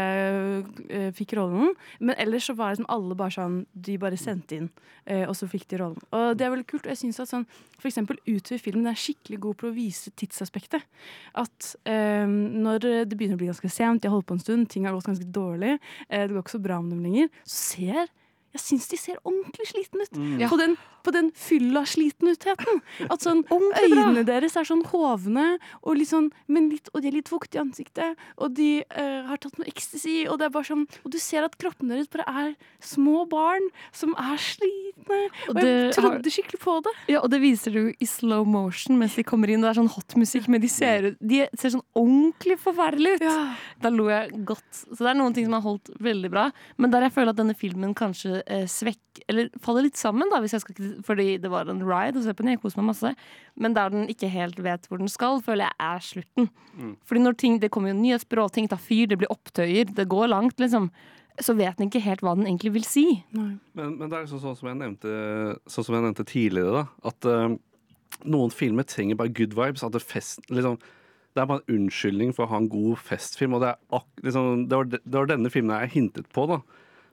eh, fikk rollen. Men ellers så var det som alle bare sånn De bare sendte inn, eh, og så fikk de rollen. Og det er veldig kult. Og jeg synes at sånn, for eksempel utover filmen er skikkelig god på å vise tidsaspektet. At eh, når det begynner å bli ganske sent, de har holdt på en stund, ting har gått ganske dårlig, eh, det går ikke så bra med dem lenger, så ser jeg syns de ser ordentlig sliten ut. Mm. På den, på den fylla-slitenutheten. At sånn, øynene deres er sånn hovne, og, litt sånn, men litt, og de er litt fuktige i ansiktet. Og de uh, har tatt noe ecstasy, og det er bare sånn Og du ser at kroppene deres bare er små barn som er slitne. Og, Og jeg trodde har- skikkelig på det. Ja, og det viser du i slow motion mens de kommer inn. Det er sånn hot musikk, men de ser, de ser sånn ordentlig forferdelige ut. Da lo jeg godt. Så det er noen ting som har holdt veldig bra. Men der jeg føler at denne filmen kanskje eh, svekk, eller faller litt sammen, da, hvis jeg skal, fordi det var en ride å se på den. Jeg koser meg masse. Men der den ikke helt vet hvor den skal, føler jeg er slutten. Mm. Fordi når ting, det kommer jo nyhetsbyrå, ting tar fyr, det blir opptøyer, det går langt, liksom. Så vet den ikke helt hva den egentlig vil si. Men, men det er liksom sånn som jeg nevnte, sånn som jeg nevnte tidligere, da. At eh, noen filmer trenger bare good vibes. At det, fest, liksom, det er bare en unnskyldning for å ha en god festfilm. Og det, er ak liksom, det, var, det var denne filmen jeg hintet på, da.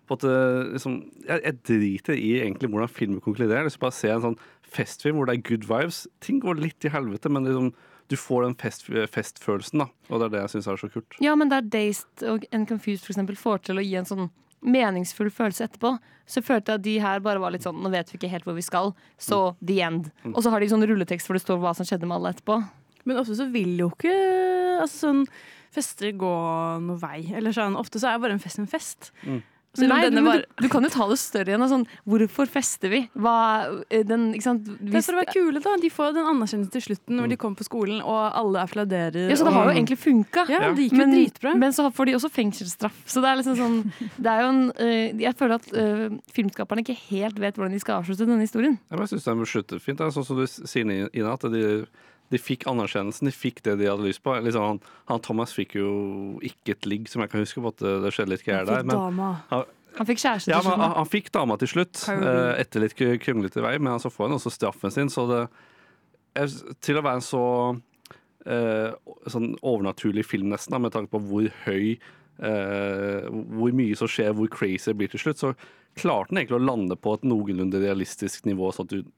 På at, liksom, jeg, jeg driter i egentlig hvordan filmen konkluderer. Jeg vil bare se en sånn festfilm hvor det er good vibes. Ting går litt til helvete, men liksom, du får den fest, festfølelsen, da. Og det er det jeg syns er så kult. Ja, men der Dazed og and Confused for eksempel får til å gi en sånn meningsfull følelse etterpå, så følte jeg at de her bare var litt sånn Nå vet vi ikke helt hvor vi skal, så the end. Mm. Og så har de sånn rulletekst hvor det står hva som skjedde med alle etterpå. Men ofte så vil jo ikke altså sånn, fester gå noe vei. Eller sånn, Ofte så er bare en fest en fest. Selv om Nei, denne men var- du, du kan jo ta det større igjen. Sånn, hvorfor fester vi? Hva, eh, den, ikke sant? Det er for å være kule, da. De får den anerkjennelsen til slutten når de kommer på skolen og alle applauderer. Ja, så det har jo egentlig funka. Ja, det gikk jo men, dritbra. Men så får de også fengselsstraff. Så det er liksom sånn det er jo en, uh, Jeg føler at uh, filmskaperne ikke helt vet hvordan de skal avslutte denne historien. Jeg syns de slutter fint. Det er sånn som du sier, Ina, at de, de fikk anerkjennelsen. De fikk det de hadde lyst på. Liksom, han, han Thomas fikk jo ikke et ligg, som jeg kan huske på at det, skjedde litt greier der. dama. han, Han fikk kjæreste ja, til men slutt. han, han fikk dama til slutt, eh, etter litt kr- kronglete vei, men så får han også straffen sin. Så det Til å være en så uh, sånn overnaturlig film, nesten, med tanke på hvor høy uh, Hvor mye som skjer, hvor crazy det blir til slutt, så klarte den egentlig å lande på et noenlunde realistisk nivå, sånn at du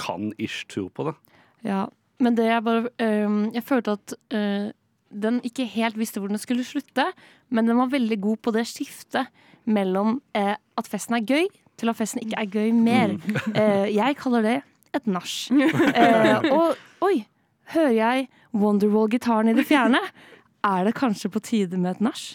kan ish tro på det. Ja, men det jeg bare øhm, Jeg følte at øh, den ikke helt visste hvor den skulle slutte, men den var veldig god på det skiftet mellom eh, at festen er gøy, til at festen ikke er gøy mer. Eh, jeg kaller det et nach. Eh, og oi, hører jeg Wonderwall-gitaren i det fjerne? Er det kanskje på tide med et nach?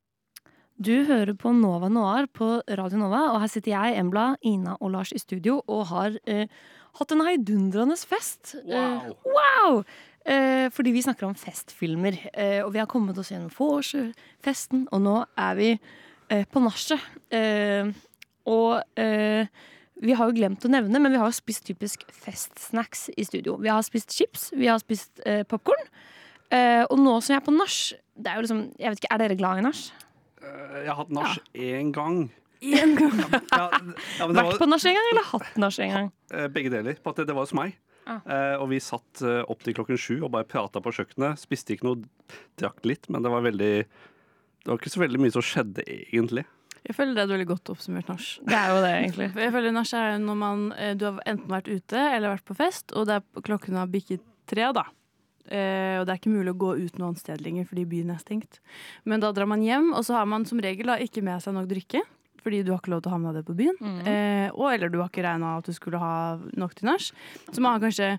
Du hører på Nova Noir på Radio Nova, og her sitter jeg, Embla, Ina og Lars i studio og har eh, hatt en heidundrende fest. Eh, wow! Eh, fordi vi snakker om festfilmer. Eh, og vi har kommet oss gjennom vorsfesten, og nå er vi eh, på nachet. Eh, og eh, vi har jo glemt å nevne, men vi har jo spist typisk festsnacks i studio. Vi har spist chips, vi har spist eh, popkorn. Eh, og nå som jeg er på nach det er jo liksom, jeg vet ikke, Er dere glad i nach? Eh, Jeg har hatt nach én gang. Én gang? Ja, ja, men det Vært var- på nach en gang, eller hatt nach en gang? Eh, Begge deler. På at det, det var hos meg. Ah. Eh, og vi satt opp til klokken sju og bare prata på kjøkkenet. Spiste ikke noe, drakk litt, men det var veldig Det var ikke så veldig mye som skjedde, egentlig. Jeg føler det er et veldig godt oppsummert nach. Det er jo det, egentlig. Jeg føler nach er når man, du har enten vært ute eller vært på fest, og det er klokken har bikket tre, da. Eh, og det er ikke mulig å gå ut noe annet sted lenger fordi byen er stengt. Men da drar man hjem, og så har man som regel da ikke med seg nok drikke. Fordi du har ikke lov til å ha med deg det på byen. Eh, og eller du har ikke regna at du skulle ha nok til nach. Så man har kanskje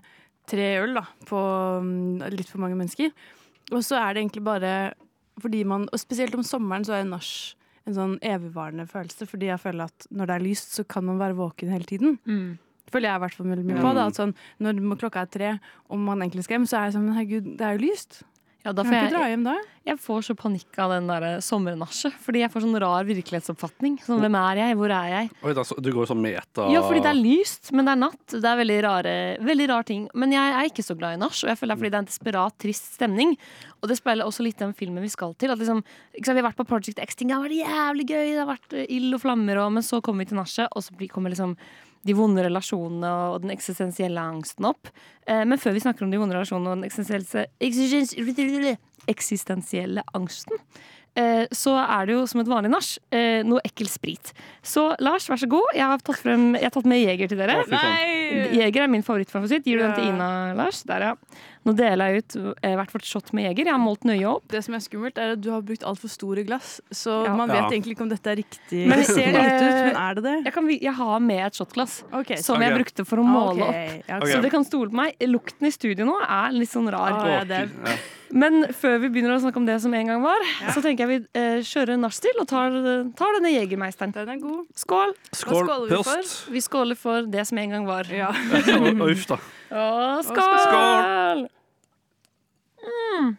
tre øl da, på mm, litt for mange mennesker. Og så er det egentlig bare fordi man, og spesielt om sommeren så er nach en sånn evigvarende følelse, fordi jeg føler at når det er lyst, så kan man være våken hele tiden. Mm. Føler jeg i hvert fall veldig mye på. Da, at sånn, når klokka er tre, og man egentlig skal hjem, så er jeg sånn Men herregud, det er jo lyst. Ja, da får jeg dra jeg, hjem da? jeg får så panikk av den der sommernasjet. Fordi jeg får sånn rar virkelighetsoppfatning. Sånn, hvem er jeg? Hvor er jeg? Oi, da, så- du går sånn meta Ja, fordi det er lyst, men det er natt. Det er veldig rare, veldig rar ting. Men jeg er ikke så glad i nach, og jeg føler det er fordi det er en desperat, trist stemning. Og det speiler også litt den filmen vi skal til. At liksom, sant, vi har vært på Project X-ting, det har vært jævlig gøy, det har vært eh, ild og flammer, og, men så kommer vi til nachet, og så blir- kommer liksom de vonde relasjonene og den eksistensielle angsten opp. Eh, men før vi snakker om de vonde relasjonene og den eksistensielle, eksistensielle angsten, eh, så er det jo som et vanlig nach eh, noe ekkel sprit. Så Lars, vær så god. Jeg har tatt, frem, jeg har tatt med Jeger til dere. Å! Jeger er min favorittfavoritt. Gir du den til Ina, Lars? Der, ja. Nå deler jeg ut eh, hvert vårt shot med Jeger. Jeg har målt nøye opp. Det som er skummelt, er at du har brukt altfor store glass, så Ja. man Ja. vet egentlig ikke om dette er riktig. Men- det ser lite ut, men er det det? Jeg, kan, jeg har med et shotglass okay. som okay. jeg brukte for å måle okay. opp. ja, Så dere kan stole på meg. Lukten i studio nå er litt sånn rar. Ah, ja, det Men før vi begynner å snakke om det som en gang var, så tenker jeg vi eh, kjører nachspiel og tar, tar denne Jegermeisteren. Den er god. Skål! Skål, skåler vi for? Vi skåler for det som en gang var. Ja. Uff, da. Å, skål! skål! Mm.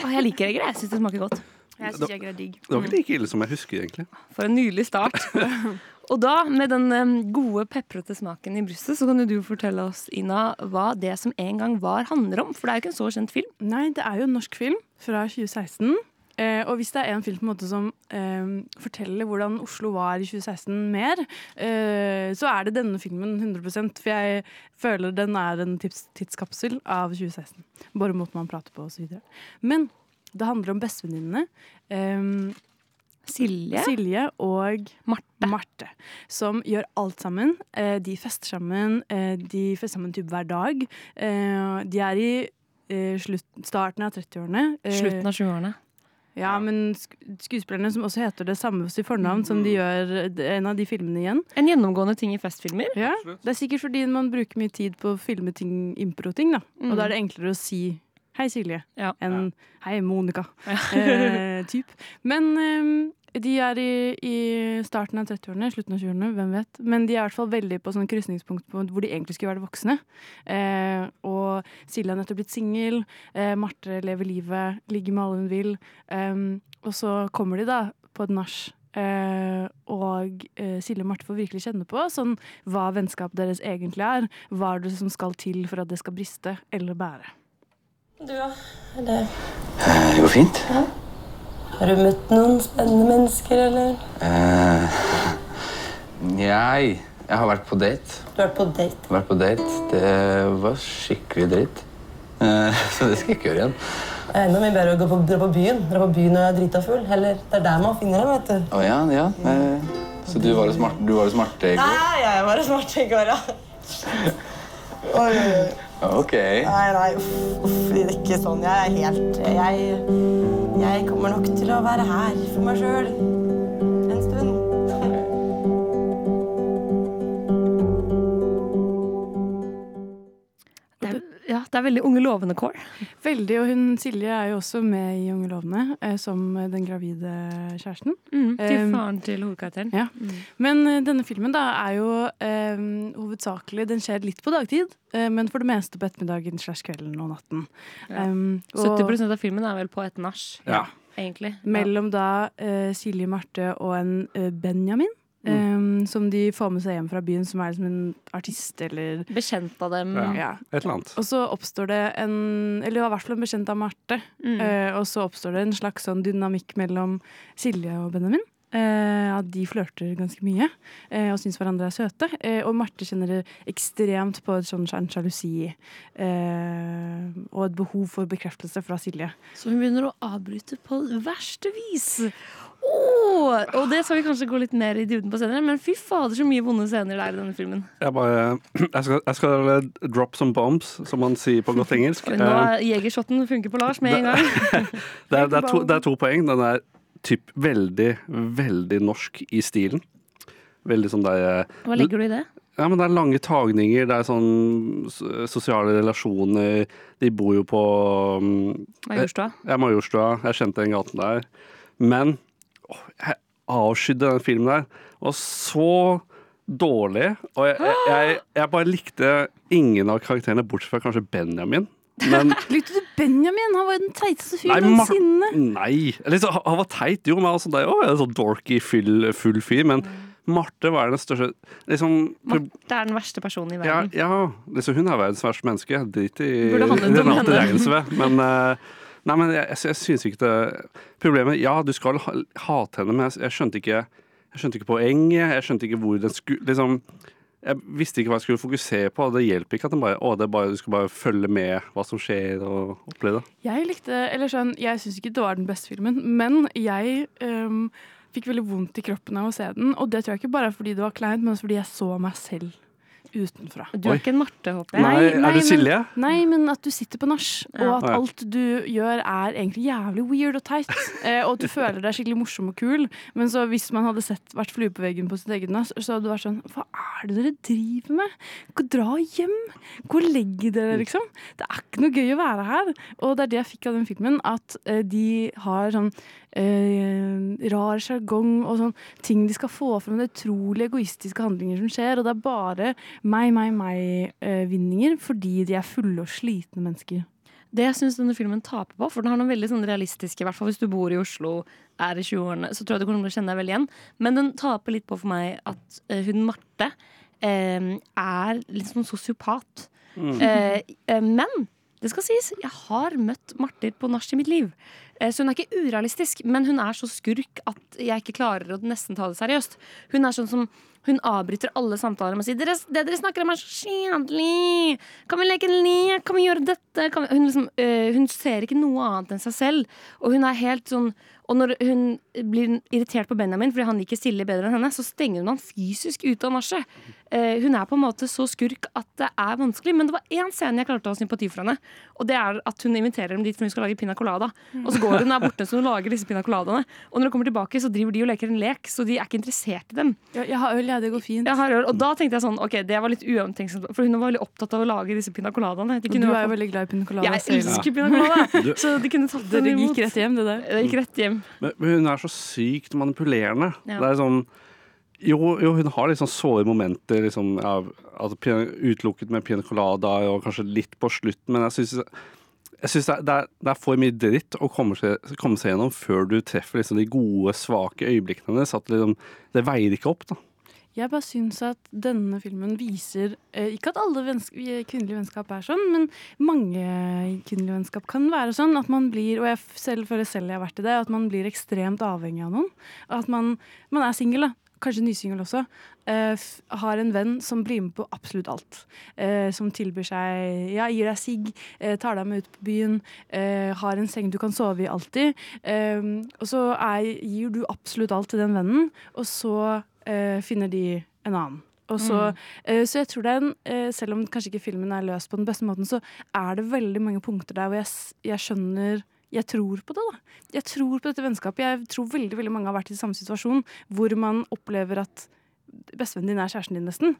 Å, jeg liker Jeger. Jeg syns det smaker godt. Jeg syns Jeger er digg. Det var ikke like ille som jeg husker, egentlig. For en nydelig start. Og da, med den gode, peprete smaken i brystet, så kan jo du fortelle oss, Ina, hva det som en gang var, handler om. For det er jo ikke en så kjent film. Nei, det er jo en norsk film fra 2016. Eh, og hvis det er en film på en måte som eh, forteller hvordan Oslo var i 2016 mer, eh, så er det denne filmen 100% For jeg føler den er en tids tidskapsel av 2016. Bare måten man prater på osv. Men det handler om bestevenninnene. Eh, Silje. Silje og Marte. Marte. Som gjør alt sammen. Eh, de fester sammen. Eh, de fester sammen typ hver dag. De er i slutt, starten av 30-årene. Eh, Slutten av 20-årene. Ja, men sk skuespillerne som også heter det samme i fornavn som de gjør en av de filmene igjen. En gjennomgående ting i festfilmer. Ja, Det er sikkert fordi man bruker mye tid på å filme ting, impro-ting, da. Mm. Og da er det enklere å si Hei, Silje. Ja. Enn Hei, Monica. eh, typ. Men eh, de er i, i starten av 30-årene, slutten av 20-årene, hvem vet. Men de er i hvert fall veldig på sånn krysningspunkt på hvor de egentlig skulle vært voksne. Eh, og Silje har nettopp blitt singel. Eh, Marte lever livet, ligger med alle hun vil. Eh, og så kommer de da på et nach. Uh, og uh, Silje og Marte får virkelig kjenne på sånn, hva vennskapet deres egentlig er. Hva er det som skal til for at det skal briste eller bære. Du, ja. Det, Eh, Det går fint. har du møtt noen spennende mennesker, eller? Eh, jeg, jeg har vært på date. Du har vært på date. Vært på date. Det var skikkelig dritt. Eh, så det skal jeg ikke gjøre igjen. Det enda mye bedre å på, dra på byen. Dra på byen når jeg er drita full. Eller, det er der man finner dem, vet du. Å ja, ja. Så du var hos Marte, i går? Nei, jeg var smart i går, ja. Oi, oi, oi. Ok. Nei, nei, uff, uff, ikke sånn. Jeg er helt Jeg, jeg kommer nok til å være her for meg sjøl ja, det er veldig unge lovende kår. Veldig, og hun Silje er jo også med i Unge lovende eh, som den gravide kjæresten. Mm, til faren til hovedkarakteren. Ja. Men eh, denne filmen da er jo eh, hovedsakelig Den skjer litt på dagtid, eh, men for det meste på ettermiddagen slash kvelden og natten. Ja. Um, og 70% av filmen er vel på et nach, Ja. egentlig. mellom da Silje, Marte og en eh, Benjamin. Um, som de får med seg hjem fra byen, som er liksom en artist eller Bekjent av dem. Ja. Ja. Et eller annet. Og så oppstår det en Eller det var i hvert fall en bekjent av Marte. Mm. Uh, og så oppstår det en slags sånn dynamikk mellom Silje og Benjamin. Uh, at de flørter ganske mye uh, og syns hverandre er søte. Uh, og Marte kjenner ekstremt på et sånn en sjalusi eh, og et behov for bekreftelse fra Silje. Så hun begynner å avbryte på verste vis. Åh, og det skal vi kanskje gå litt mer i dybden på senere, men fy fader, så mye vonde scener det er i denne filmen. Jeg, bare, jeg, skal, jeg skal eh, drop some bombs, som man sier på godt engelsk. Nå Eh, er Jegershotten funker på Lars med en gang. Det er, det, er to, det er to poeng. Den er typ veldig, veldig norsk i stilen. Veldig sånn der eh, Hva legger du i det? Ja, men det er lange tagninger, det er sånn sosiale relasjoner. De bor jo på um, Majorstua? Ja, Majorstua. Jeg kjente den gaten der. Men jeg avskydde den filmen der. Det var så dårlig. Og jeg, jeg, jeg, jeg bare likte ingen av karakterene, bortsett fra kanskje Benjamin. Men Likte du Benjamin? Han var jo den teiteste fyren noensinne. Nei. Eller så, han var teit, jo, men altså, det er jo en sånn dorky, full, full fyr. Men Marte var den største liksom, Marte er den verste personen i ja, verden. ja liksom, hun er verdens verste menneske. Drit i om Renate henne. Men, eh, nei, men jeg, jeg, jeg synes ikke det Problemet Ja, du skal ha, hate henne, men jeg, jeg skjønte ikke Jeg skjønte ikke poenget. Jeg skjønte ikke hvor den skulle liksom jeg visste ikke hva jeg skulle fokusere på. Det hjelper ikke at bare, å, bare, du skal bare følge med hva som skjer, og oppleve det. Jeg likte, eller sånn, jeg syns ikke det var den beste filmen, men jeg ehm, fikk veldig vondt i kroppen av å se den. Og det tror jeg ikke bare fordi det var kleint, men også fordi jeg så meg selv utenfra. Du er ikke en Marte, håper jeg. Nei, er du Silje? Men, nei, men at du sitter på nach, og at alt du gjør er egentlig jævlig weird og teit. eh, og at du føler deg skikkelig morsom og kul. Men så hvis man hadde sett, vært flue på veggen på sitt eget nach, så hadde du vært sånn Hva er det dere driver med? Gå Dra hjem! Gå og legg dere, liksom. Det er ikke noe gøy å være her. Og det er det jeg fikk av den filmen, at eh, de har sånn eh, rar sjargong og sånn ting de skal få frem. Det er utrolig egoistiske handlinger som skjer, og det er bare meg, meg, meg-vinninger fordi de er fulle og slitne mennesker. Det jeg syns denne filmen taper på, for den har noen veldig sånn realistiske I hvert fall hvis du bor i Oslo, er i 20-årene, så tror jeg du kommer til å kjenne deg veldig igjen. Men den taper litt på for meg at eh, hun Marte eh, er litt sånn sosiopat. Mm. Eh, eh, men det skal sies, jeg har møtt Marter på nach i mitt liv. Eh, Så hun er ikke urealistisk, men hun er så skurk at jeg ikke klarer å nesten ta det seriøst. Hun er sånn som hun avbryter alle samtaler med å si 'Det dere snakker om, er så kjedelig. Kan vi leke lek? Kan vi gjøre dette?' Kan vi? Hun, liksom, øh, hun ser ikke noe annet enn seg selv. Og hun er helt sånn og når hun blir irritert på Benjamin fordi han liker Silje bedre enn henne, så stenger hun han fysisk ute av nachet. Eh, hun er på en måte så skurk at det er vanskelig. Men det var én scene jeg klarte å ha sympati for henne. Og det er at hun inviterer dem dit for hun skal lage piña colada. Og så går hun der borte så hun lager disse piña coladaene. Og når hun kommer tilbake, så driver de og leker en lek, så de er ikke interessert i dem. Jeg, jeg har øl, ja, det går fint. Jeg har øl, og da tenkte jeg sånn, ok, det var litt uomtenksomt, for hun var veldig opptatt av å lage disse piña coladaene. De du er jo veldig glad i piña colada Jeg elsker piña colada. Så de kunne tatt den imot. gikk rett hjem, det der. Det gikk rett hjem. Men, men hun er så sykt manipulerende. Ja. Det er sånn jo, jo, hun har litt sånn såre momenter, liksom, av, altså, utelukket med pina colada og kanskje litt på slutten, men jeg syns jeg synes det, er, det er for mye dritt å komme seg, komme seg gjennom før du treffer liksom, de gode, svake øyeblikkene hennes. At liksom, det veier ikke opp. da. Jeg bare syns at denne filmen viser eh, Ikke at alle vennskap, kvinnelige vennskap er sånn, men mange kvinnelige vennskap kan være sånn. At man blir, og jeg selv føler selv jeg har vært i det, at man blir ekstremt avhengig av noen. At man, man er singel. Kanskje nysingel også. Uh, har en venn som blir med på absolutt alt. Uh, som tilbyr seg Ja, gir deg sigg, uh, tar deg med ut på byen, har en seng du kan sove i alltid. Og så er, gir du absolutt alt til den vennen, og så eh, finner de en annen. Og så, Mm. eh, så jeg tror det er en, eh, selv om kanskje ikke filmen er løst på den beste måten, så er det veldig mange punkter der hvor jeg, jeg skjønner jeg tror på det. da. Jeg tror på dette vennskapet. Jeg tror veldig veldig mange har vært i samme situasjon hvor man opplever at bestevennen din er kjæresten din, nesten.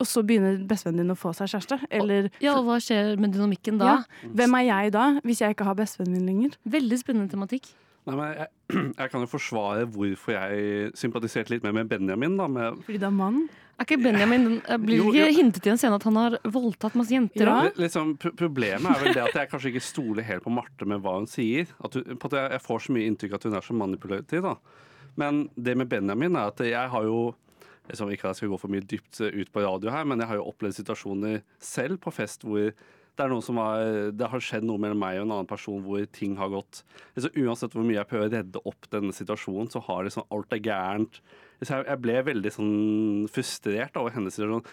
Og så begynner bestevennen din å få seg kjæreste. Eller Ja, og hva skjer med dynamikken da? Ja. Hvem er jeg da, hvis jeg ikke har bestevennen min lenger? Veldig spennende tematikk. Nei, men jeg, jeg kan jo forsvare hvorfor jeg sympatiserte litt mer med Benjamin. da, med Fordi det er mann? Er ikke Benjamin eh, Blir det ikke hintet i en scene at han har voldtatt masse jenter Ja. Liksom, problemet er vel det at jeg kanskje ikke stoler helt på Marte med hva hun sier. At hun, på at jeg, jeg får så mye inntrykk at hun er så manipulativ. da. Men det med Benjamin er at jeg har jo liksom, Ikke at jeg skal gå for mye dypt ut på radio her, men jeg har jo opplevd situasjoner selv på fest hvor det, er har, det har skjedd noe mellom meg og en annen person hvor ting har gått altså, Uansett hvor mye jeg prøver å redde opp denne situasjonen, så har liksom alt er gærent. Så jeg, ble veldig sånn frustrert over hennes situasjon.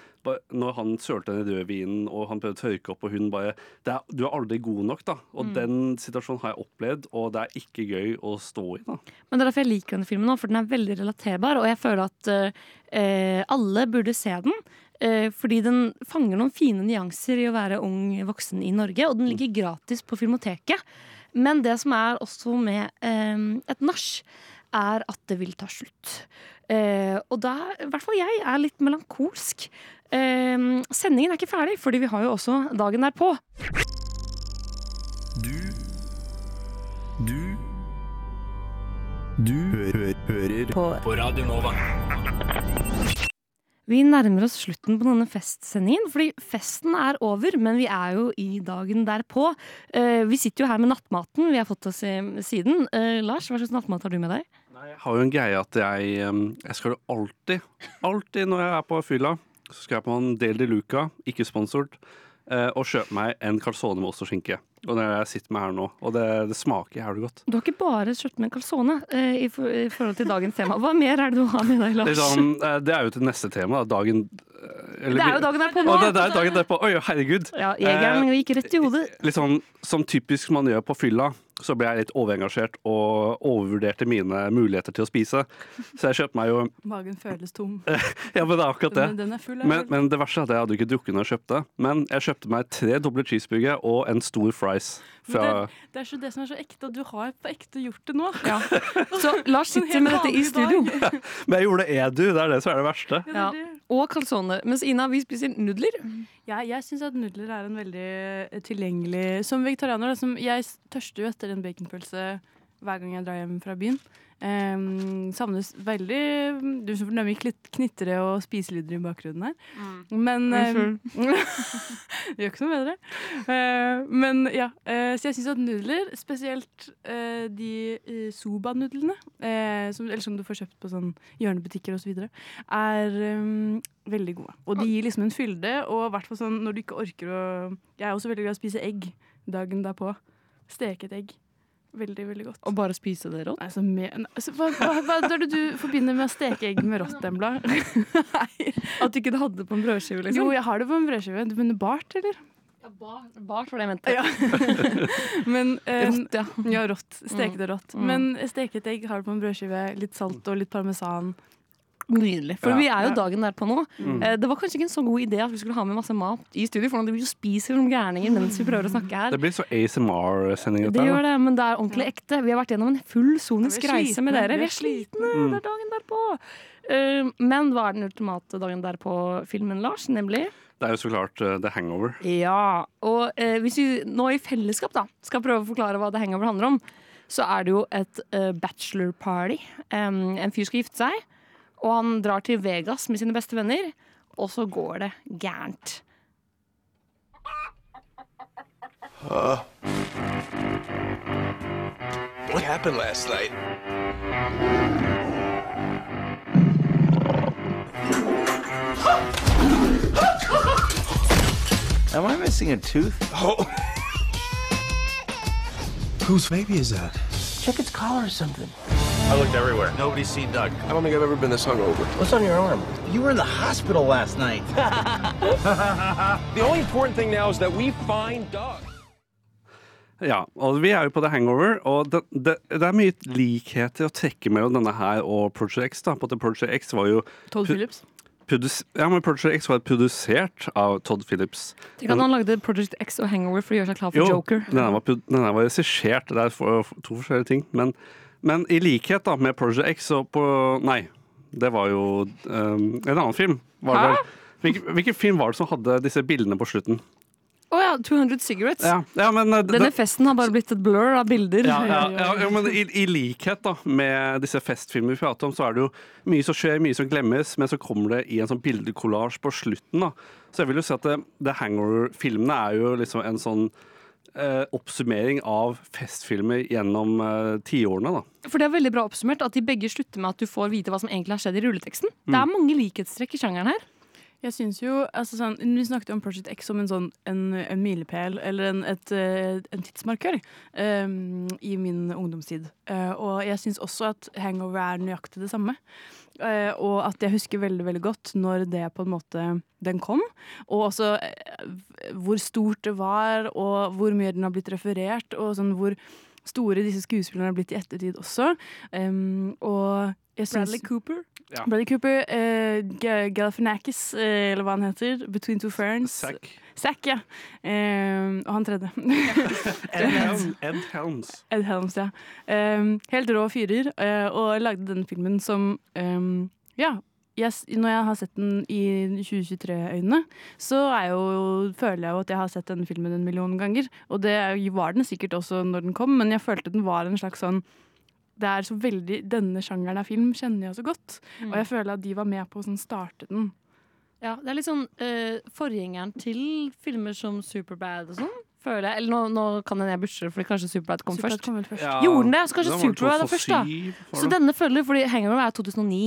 Når han sølte den rødvinen og han prøvde å tørke opp, og hun bare det er, 'Du er aldri god nok', da. Og Mm. den situasjonen har jeg opplevd, og det er ikke gøy å stå i, da. Men det er derfor jeg liker denne filmen nå, for den er veldig relaterbar. Og jeg føler at uh, alle burde se den. Eh, fordi den fanger noen fine nyanser i å være ung voksen i Norge. Og den ligger gratis på Filmoteket. Men det som er også med eh, et nach, er at det vil ta slutt. Eh, og da, i hvert fall jeg, er litt melankolsk. Eh, sendingen er ikke ferdig, fordi vi har jo også dagen derpå. Du Du Du hø hører på. på Radio Nova. Vi nærmer oss slutten på denne festsendingen, fordi festen er over, men vi er jo i dagen derpå. Eh, vi sitter jo her med nattmaten vi har fått oss i siden. Eh, Lars, hva slags nattmat har du med deg? Jeg har jo en greie at jeg, jeg skal jo alltid, alltid når jeg er på fylla, så skal jeg på en Del de Luca, ikke sponsort, eh, og kjøpe meg en calzone med ost og skinke. Og det er det jeg sitter med her nå, og det, det smaker jævlig godt. Du har ikke bare kjøpt med en calzone eh, i, for, i forhold til dagens tema. Hva mer er det du har med deg, Det Lars? er, sånn, eh, det er jo til neste tema, da, dagen eh, eller- Det er jo dagen derpå nå. Det, det er dagen derpå. Oi, herregud. Ja, Jegeren gikk rett i hodet. litt sånn som typisk man gjør på fylla, så ble jeg litt overengasjert og overvurderte mine muligheter til å spise. Så jeg kjøpte meg jo Magen føles tom. Ja, men det er akkurat det. Den- den er full men, men det verste er at jeg hadde ikke drukket når jeg kjøpte. Men jeg kjøpte meg tre doble cheeseburgere og en stor fries. Fra, det, det er så det som er så ekte, at du har på ekte gjort det nå. Så Lars sitter med dette i studio. men jeg gjorde det edu, det er det som er det verste. Ja. Og calzone. Mens Ina, vi spiser nudler. Ja, jeg syns at nudler er en veldig eh, tilgjengelig Som vegetarianer, da, som, jeg tørster jo etter en baconpølse hver gang jeg drar hjem fra byen. Um, savnes veldig Du som får litt knitre og spiselyder i bakgrunnen her. Men eh, Det gjør ikke noe bedre. Uh, men ja, Uh, så jeg syns at nudler, spesielt eh, de uh, soba-nudlene, eh, som, eller som du får kjøpt på sånn hjørnebutikker osv., er um, veldig gode. Og de gir liksom en fylde, og i hvert fall sånn når du ikke orker å Jeg er også veldig glad i å spise egg dagen derpå. Steke et egg. Veldig, veldig godt. Og bare spise det rått? Altså, altså, hva, hva, hva er det du forbinder med å steke egg med rått, Embla? At du ikke hadde det på en brødskive? liksom? Jo, jeg har det på en brødskive. Du mener bart, eller? Ja, Bart var det jeg mente. Ja. Men, eh, Rått, ja. Ja, rått. Steke det rått. Mm. Men steket egg har det på en brødskive. Litt salt og litt parmesan. Nydelig. For Ja. vi er jo dagen derpå nå. Mm. Eh, Det var kanskje ikke en så god idé at vi skulle ha med masse mat i studio, for nå vi jo spiser som gærninger mens vi prøver å snakke her. Det blir så ASMR-sending. Det gjør det, men det er ordentlig ekte. Vi har vært gjennom en full sonisk reise med dere. vi er slitne. Mm. Det er dagen derpå. Eh, Men hva er den ultimate dagen derpå-filmen, Lars? Nemlig? Det er jo så klart uh, The Hangover. Ja. Og uh, hvis vi nå i fellesskap da skal prøve å forklare hva The Hangover handler om, så er det jo et uh, bachelor party. Um, en fyr skal gifte seg, og han drar til Vegas med sine beste venner, og så går det gærent. Uh, what happened last night? Am I missing a tooth? Oh. Whose baby is that? Check its collar or something. I looked everywhere. Nobody's seen Doug. I don't think I've ever been this hungover. What's on your arm? You were in the hospital last night. The only important thing now is that we find Doug. Ja, og vi er jo på The Hangover, og det, det, det er mye likheter å trekke mellom denne her og Project X. da. På at Project X var jo Todd Phillips. Ja, men Project X var produsert av Todd Phillips. Tenk at han lagde Project X og Hangover for å gjøre seg klar for Jo, Joker. Jo, den her denne var regissert. Det er to forskjellige ting. Men, men i likhet da med Project X og på Nei, det var jo um, en annen film. Var det? Hvilken, hvilken film var det som hadde disse bildene på slutten? Å ja, 200 Cigarettes. Ja, ja, men, eh, Denne festen har bare blitt et blur av bilder. Ja, ja, ja, ja, men i, I likhet da med disse festfilmer vi prater om, så er det jo mye som skjer, mye som glemmes, men så kommer det i en sånn bildekollasj på slutten. da. Så jeg vil jo si at det, det Hangover-filmene er jo liksom en sånn eh, oppsummering av festfilmer gjennom eh, tiårene. da. For det er veldig bra oppsummert at de begge slutter med at du får vite hva som egentlig har skjedd i rulleteksten. Det Mm. er mange likhetstrekk i sjangeren her. Jeg synes jo, altså sånn, Vi snakket jo om Project X som en sånn en, en milepæl, eller en, et, eh, en tidsmarkør, um, i min ungdomstid. Uh, og jeg syns også at Hangover er nøyaktig det samme. Eh, og at jeg husker veldig veldig godt når det på en måte den kom. Og også uh, hvor stort det var, og hvor mye den har blitt referert, og sånn hvor store disse skuespillerne har blitt i ettertid også. Um, og jeg syns- Bradley Cooper. Ja. Bradley Cooper, uh, Galifianakis, uh, eller hva han heter. Between Two Ferns. Zack. Zack, ja. Eh, og han tredje. Ed, Helms. Ed Helms. Ed Helms, ja. Um, helt rå fyrer, eh, og lagde denne filmen som um, ja, Yes, når jeg har sett den i 2023-øynene, så jo, føler jeg jo at jeg har sett denne filmen en million ganger. Og det var den sikkert også når den kom, men jeg følte den var en slags sånn det er så veldig, Denne sjangeren av film kjenner jeg så godt. Mm. Og jeg føler at de var med på å sånn starte den. Ja, det er litt sånn uh, forgjengeren til filmer som Superbad og sånn. Føler jeg. Eller nå, nå kan jeg bushe, for kanskje Superbad kom Superbad først. kom først. Ja, Gjorde den det? Så kanskje den Superbad er først, da. 2007, var Så det? denne følger, fordi Hangover er 2009.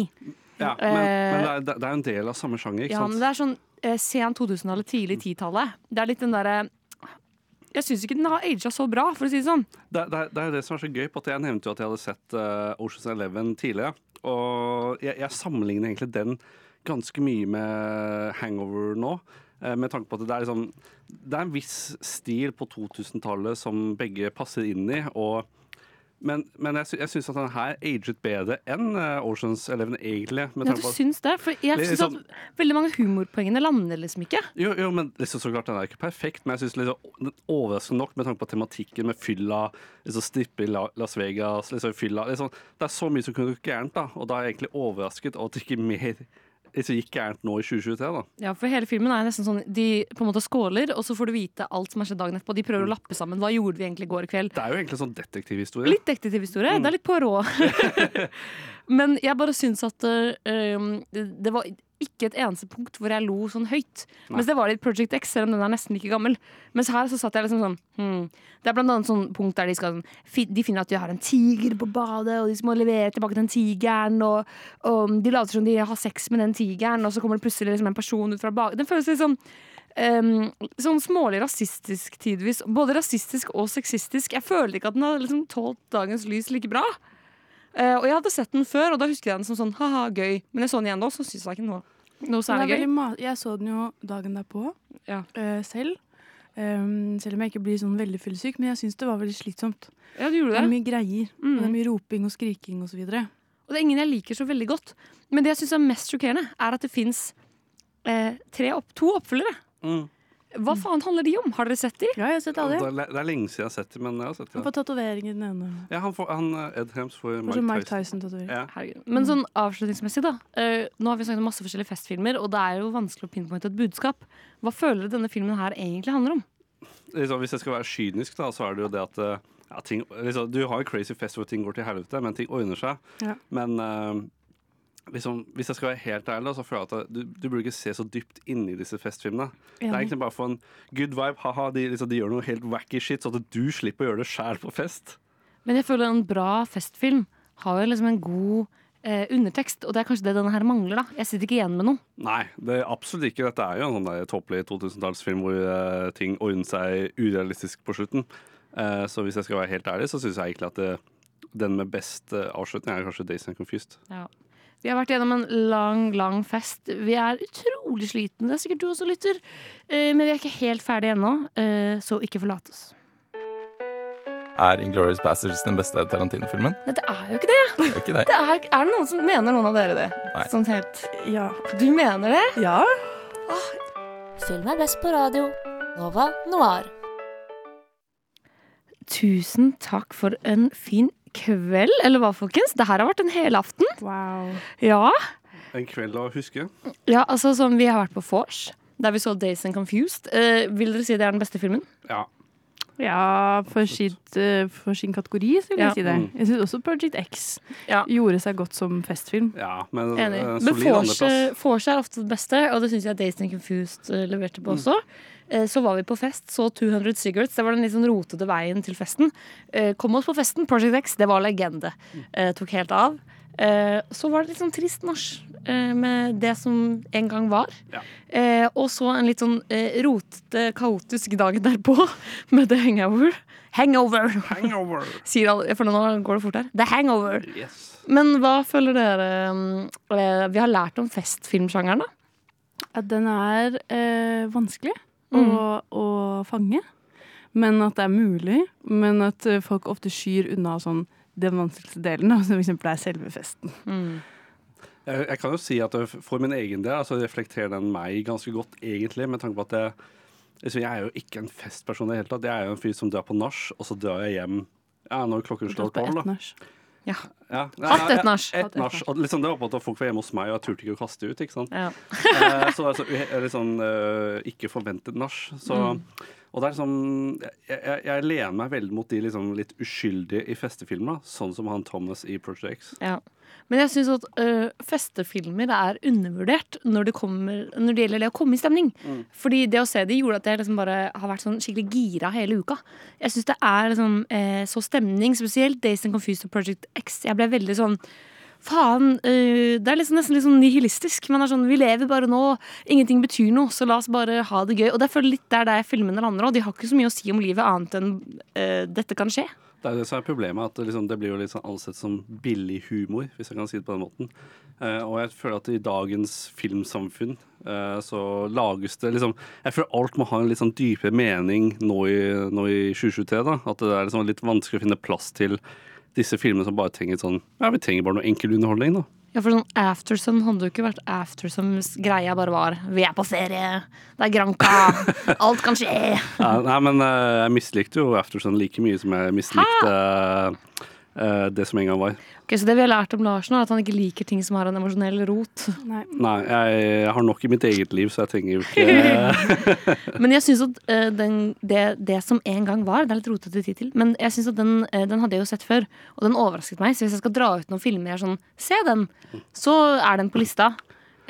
Ja, men, men Eh, det, er, det er en del av samme sjanger, ikke Ja, sant? men det er sånn eh, sen 2000-tallet, tidlig 10-tallet. Det er litt den derre Jeg syns ikke den har aga så bra, for å si det sånn. Det, det, det er det som er så gøy. på at Jeg nevnte jo at jeg hadde sett uh, Oceans Eleven tidligere. Og jeg, jeg sammenligner egentlig den ganske mye med Hangover nå. Uh, Med tanke på at det er, liksom, det er en viss stil på 2000-tallet som begge passer inn i. Og, men, men jeg, sy jeg syns at den her aget bedre enn eh, Oceans Eleven, egentlig. med Ja, du syns det? For jeg syns liksom, at veldig mange humorpoengene lander liksom ikke. Jo, jo, men liksom, så klart den er ikke perfekt, men jeg synes liksom, den er overraskende nok med tanke på tematikken med fylla, liksom strippe i La- Las Vegas, liksom fylla liksom, Det er så mye som kunne gått gærent, da, og da er jeg egentlig overrasket over at det ikke mer liksom, gikk gærent nå i 2023. da. Ja, for hele filmen er nesten sånn De på en måte skåler, og så får du vite alt som har skjedd dagen etterpå. De prøver å lappe sammen. Hva gjorde vi egentlig i går kveld? Det er jo egentlig en sånn detektivhistorie. Litt detektivhistorie. Det er litt på rå. Men jeg bare syns at uh, det det var ikke et eneste punkt hvor jeg lo sånn høyt. Nei. Mens det var litt Project X, selv om den er nesten like gammel. Mens her så satt jeg liksom sånn hmm. Det er blant annet sånn punkt der de skal sånn, De finner at de har en tiger på badet, og de må levere tilbake den tigeren, og, og de later som de har sex med den tigeren, og så kommer det plutselig liksom en person ut fra badet. Den føles litt sånn Um, sånn smålig rasistisk tidvis. Både rasistisk og sexistisk. Jeg føler ikke at den har liksom tålt dagens lys like bra. Eh, og jeg hadde sett den før, og da husker jeg den som sånn ha-ha, gøy. Men jeg så den igjen nå, så syns jeg ikke noe, noe er særlig gøy. Jeg så den jo dagen derpå eh, selv. Um, selv om jeg ikke blir sånn veldig fyllesyk, men jeg syns det var veldig slitsomt. Ja, du gjorde Det er det. mye greier. Og det er mye roping og skriking osv. Og det er ingen jeg liker så veldig godt. Men det jeg syns er mest sjokkerende, er at det fins eh, opp, to oppfølgere. Mm. Hva faen handler de om? Har dere sett de? Ja, jeg har sett Det er, det er lenge siden jeg har sett dem, men jeg har sett Han får tatovering i den ene. Ja, han, får, han eh, Ed Hems får Mike, sånn Mike Tyson. Tyson-tatovering. Ja. Men sånn avslutningsmessig, da. Uh, nå har vi snakket om masse forskjellige festfilmer, og det er jo vanskelig å pinpointe et budskap. Hva føler dere denne filmen her egentlig handler om? liksom, hvis jeg skal være kynisk, da, så er det jo det at eh, ja, ting, liksom, Du har jo Crazy Fest hvor ting går til helvete, men ting ordner seg. Ja. Men eh, liksom, hvis jeg skal være helt ærlig, så føler jeg at eh, du, du burde ikke se så dypt inni disse festfilmene. Det er egentlig bare for en good vibe. Haha, de, liksom, de gjør noe helt wacky shit, så at du slipper å gjøre det sjæl på fest. Men jeg føler en bra festfilm har jo liksom en god eh, undertekst, og det er kanskje det denne her mangler. da Jeg sitter ikke igjen med noe. Nei, det er absolutt ikke. Dette er jo en sånn tåpelig 2000-tallsfilm hvor eh, ting ordner seg urealistisk på slutten. Eh, så hvis jeg skal være helt ærlig, så syns jeg egentlig at det, den med best uh, avslutning er kanskje Days and Confused. Ja. Vi har vært gjennom en lang, lang fest. Vi er utrolig slitne. Det er sikkert du også lytter. Eh, men vi er ikke helt ferdige ennå, eh, så ikke forlat oss. Er Inglourious Bastards den beste Tarantino-filmen? Nei, det er jo ikke det. Det er ikke det. det er, er det noen som mener noen av dere det? Nei. Sånn helt Ja. Du mener det? Ja. Film er best på radio. Nova Noir. Tusen takk for en fin kveld, eller hva, folkens? Det her har vært en helaften. Wow. Ja. En kveld å huske. ja, altså som vi har vært på vors, der vi så Days and Confused. Eh, vil dere si det er den beste filmen? Ja. Ja, for, sitt, eh, for sin kategori, så vil Ja. jeg si det. Mm. Jeg syns også Project X gjorde seg godt som festfilm. Ja, men Enig. eh, Men solid vors, andreplass. vors er ofte det beste, og det syns jeg Days and Confused eh, leverte på også. Eh, Så var vi på fest, så 200 Cigarettes. Det var den litt sånn rotete veien til festen. Eh, Kom oss på festen. Project X, det var legende. Eh, Tok helt av. Eh, Så var det litt sånn trist nach eh, med det som en gang var. Ja. Og så en litt sånn eh, rotete, kaotisk dag derpå med The Hangover. Hangover! Hangover. Sier alle, for nå går det fort her. The Hangover. Yes. Men hva føler dere eh, vi har lært om festfilmsjangeren, da? At den er øh, vanskelig Mm. å, å fange. Men at det er mulig. Men at eh, folk ofte skyr unna sånn den vanskeligste delen, som eksempel er selve festen. Jeg, jeg kan jo si at for min egen del altså reflekterer den meg ganske godt, egentlig, med tanke på at jeg, jeg er jo ikke en festperson i det hele tatt. Jeg er jo en fyr som drar på nach, og så drar jeg hjem ja, når klokken slår tolv. Ja. Ja. Hatt et nach. Et nach. Og liksom, det var på at folk var hjemme hos meg, og jeg turte ikke å kaste ut. ikke sant? Ja. Eh, så altså, eh, ikke forventet nach. Så, Mm. Og det er liksom jeg, jeg, jeg lener meg veldig mot de liksom litt uskyldige i festefilmer, sånn som han Thomas i Project X. Ja. Men jeg syns at ø, festefilmer er undervurdert når det, kommer, når det gjelder det å komme i stemning. Mm. Fordi det å se det gjorde at jeg liksom bare har vært sånn skikkelig gira hele uka. Jeg syns det er liksom, eh, så stemning, spesielt Days and Confused og Project X. Jeg ble veldig sånn Faen. øh, det er liksom nesten litt sånn nihilistisk. Man er sånn, Vi lever bare nå. Ingenting betyr noe, så la oss bare ha det gøy. Og det er litt der det er filmene lander òg. De har ikke så mye å si om livet annet enn uh, dette kan skje. Det er det som er problemet, at det, liksom, det blir jo litt sånn ansett som billig humor, hvis jeg kan si det på den måten. Uh, og jeg føler at i dagens filmsamfunn uh, så lages det liksom Jeg føler alt må ha en litt sånn dypere mening nå i, nå i 2023. da, At det er liksom litt vanskelig å finne plass til disse filmene som bare trenger sånn Ja, vi trenger bare noe enkel underholdning, da. Ja, for sånn Aftersun hadde jo ikke vært Aftersun hvis greia bare var Vi er på ferie, det er Granca, alt kan skje. Ja, nei, men eh, jeg mislikte jo Aftersun like mye som jeg mislikte eh, det som en gang var. Ok, Så det vi har lært om Larsen, er at han ikke liker ting som har en emosjonell rot. Nei. Nei, jeg, jeg har nok i mitt eget liv, så jeg trenger jo ikke Men jeg syns at eh, den, det, det som en gang var Det er litt rotete tittel, men jeg synes at den, eh, den hadde jeg jo sett før, og den overrasket meg. Så hvis jeg skal dra ut noen filmer jeg er sånn Se den! Så er den på lista.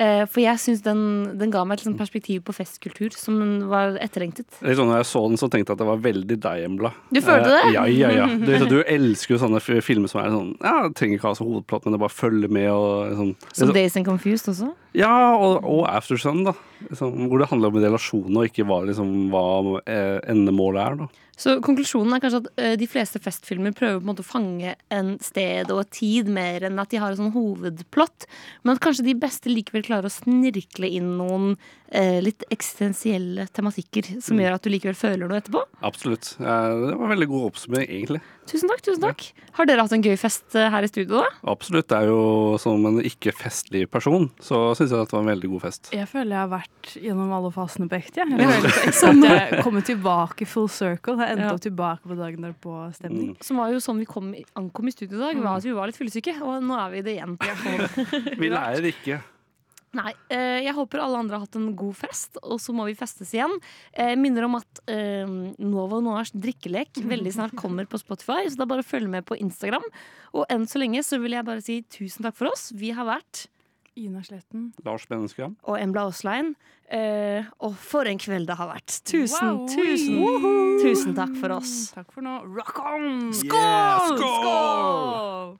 Eh, for jeg syns den, den ga meg et perspektiv på festkultur som var etterlengtet. Litt sånn, når jeg så den, så tenkte jeg at det var veldig deg, Embla. Du følte Eh, det? Ja, ja, ja. Du, du elsker jo sånne filmer som er sånn Ja, trenger ikke ha så hovedplott, men det bare følger med og sånn. Som Days and Confused også. Ja, og, og Aftersun, da. Liksom, hvor det handler om relasjoner, og ikke hva, liksom, hva eh, endemålet er, da. Så konklusjonen er kanskje at eh, de fleste festfilmer prøver på en måte å fange en sted og tid mer enn at de har en sånn hovedplott. Men at kanskje de beste likevel klarer å snirkle inn noen eh, litt eksistensielle tematikker som Mm. gjør at du likevel føler noe etterpå. Absolutt. Eh, det var veldig god oppsummering, egentlig. Tusen takk. tusen takk Har dere hatt en gøy fest eh, her i studio, da? Absolutt. Det er jo som en ikke-festlig person, så syns jeg at det var en veldig god fest. Jeg føler jeg har vært gjennom alle fasene på ekte. Jeg, jeg føler så at jeg kommer tilbake full circle. Jeg endte Ja. opp tilbake på dagen der på stemning. Som var jo sånn vi kom, ankom i studio i dag. Var at vi var litt fyllesyke, og nå er vi det igjen. Vi lærer ikke. Nei, eh, jeg håper alle andre har hatt en god fest, og så må vi festes igjen. Eh, minner om at eh, Nova Noirs drikkelek veldig snart kommer på Spotify, så da bare følg med på Instagram. Og enn så lenge så vil jeg bare si tusen takk for oss. Vi har vært Ina Sletten. Lars Beneskram. og Embla Aaslein. Eh, og for en kveld det har vært. Tusen, Wow. tusen, Woohoo. tusen takk for oss. Takk for nå. Rock on! Skål! Skål!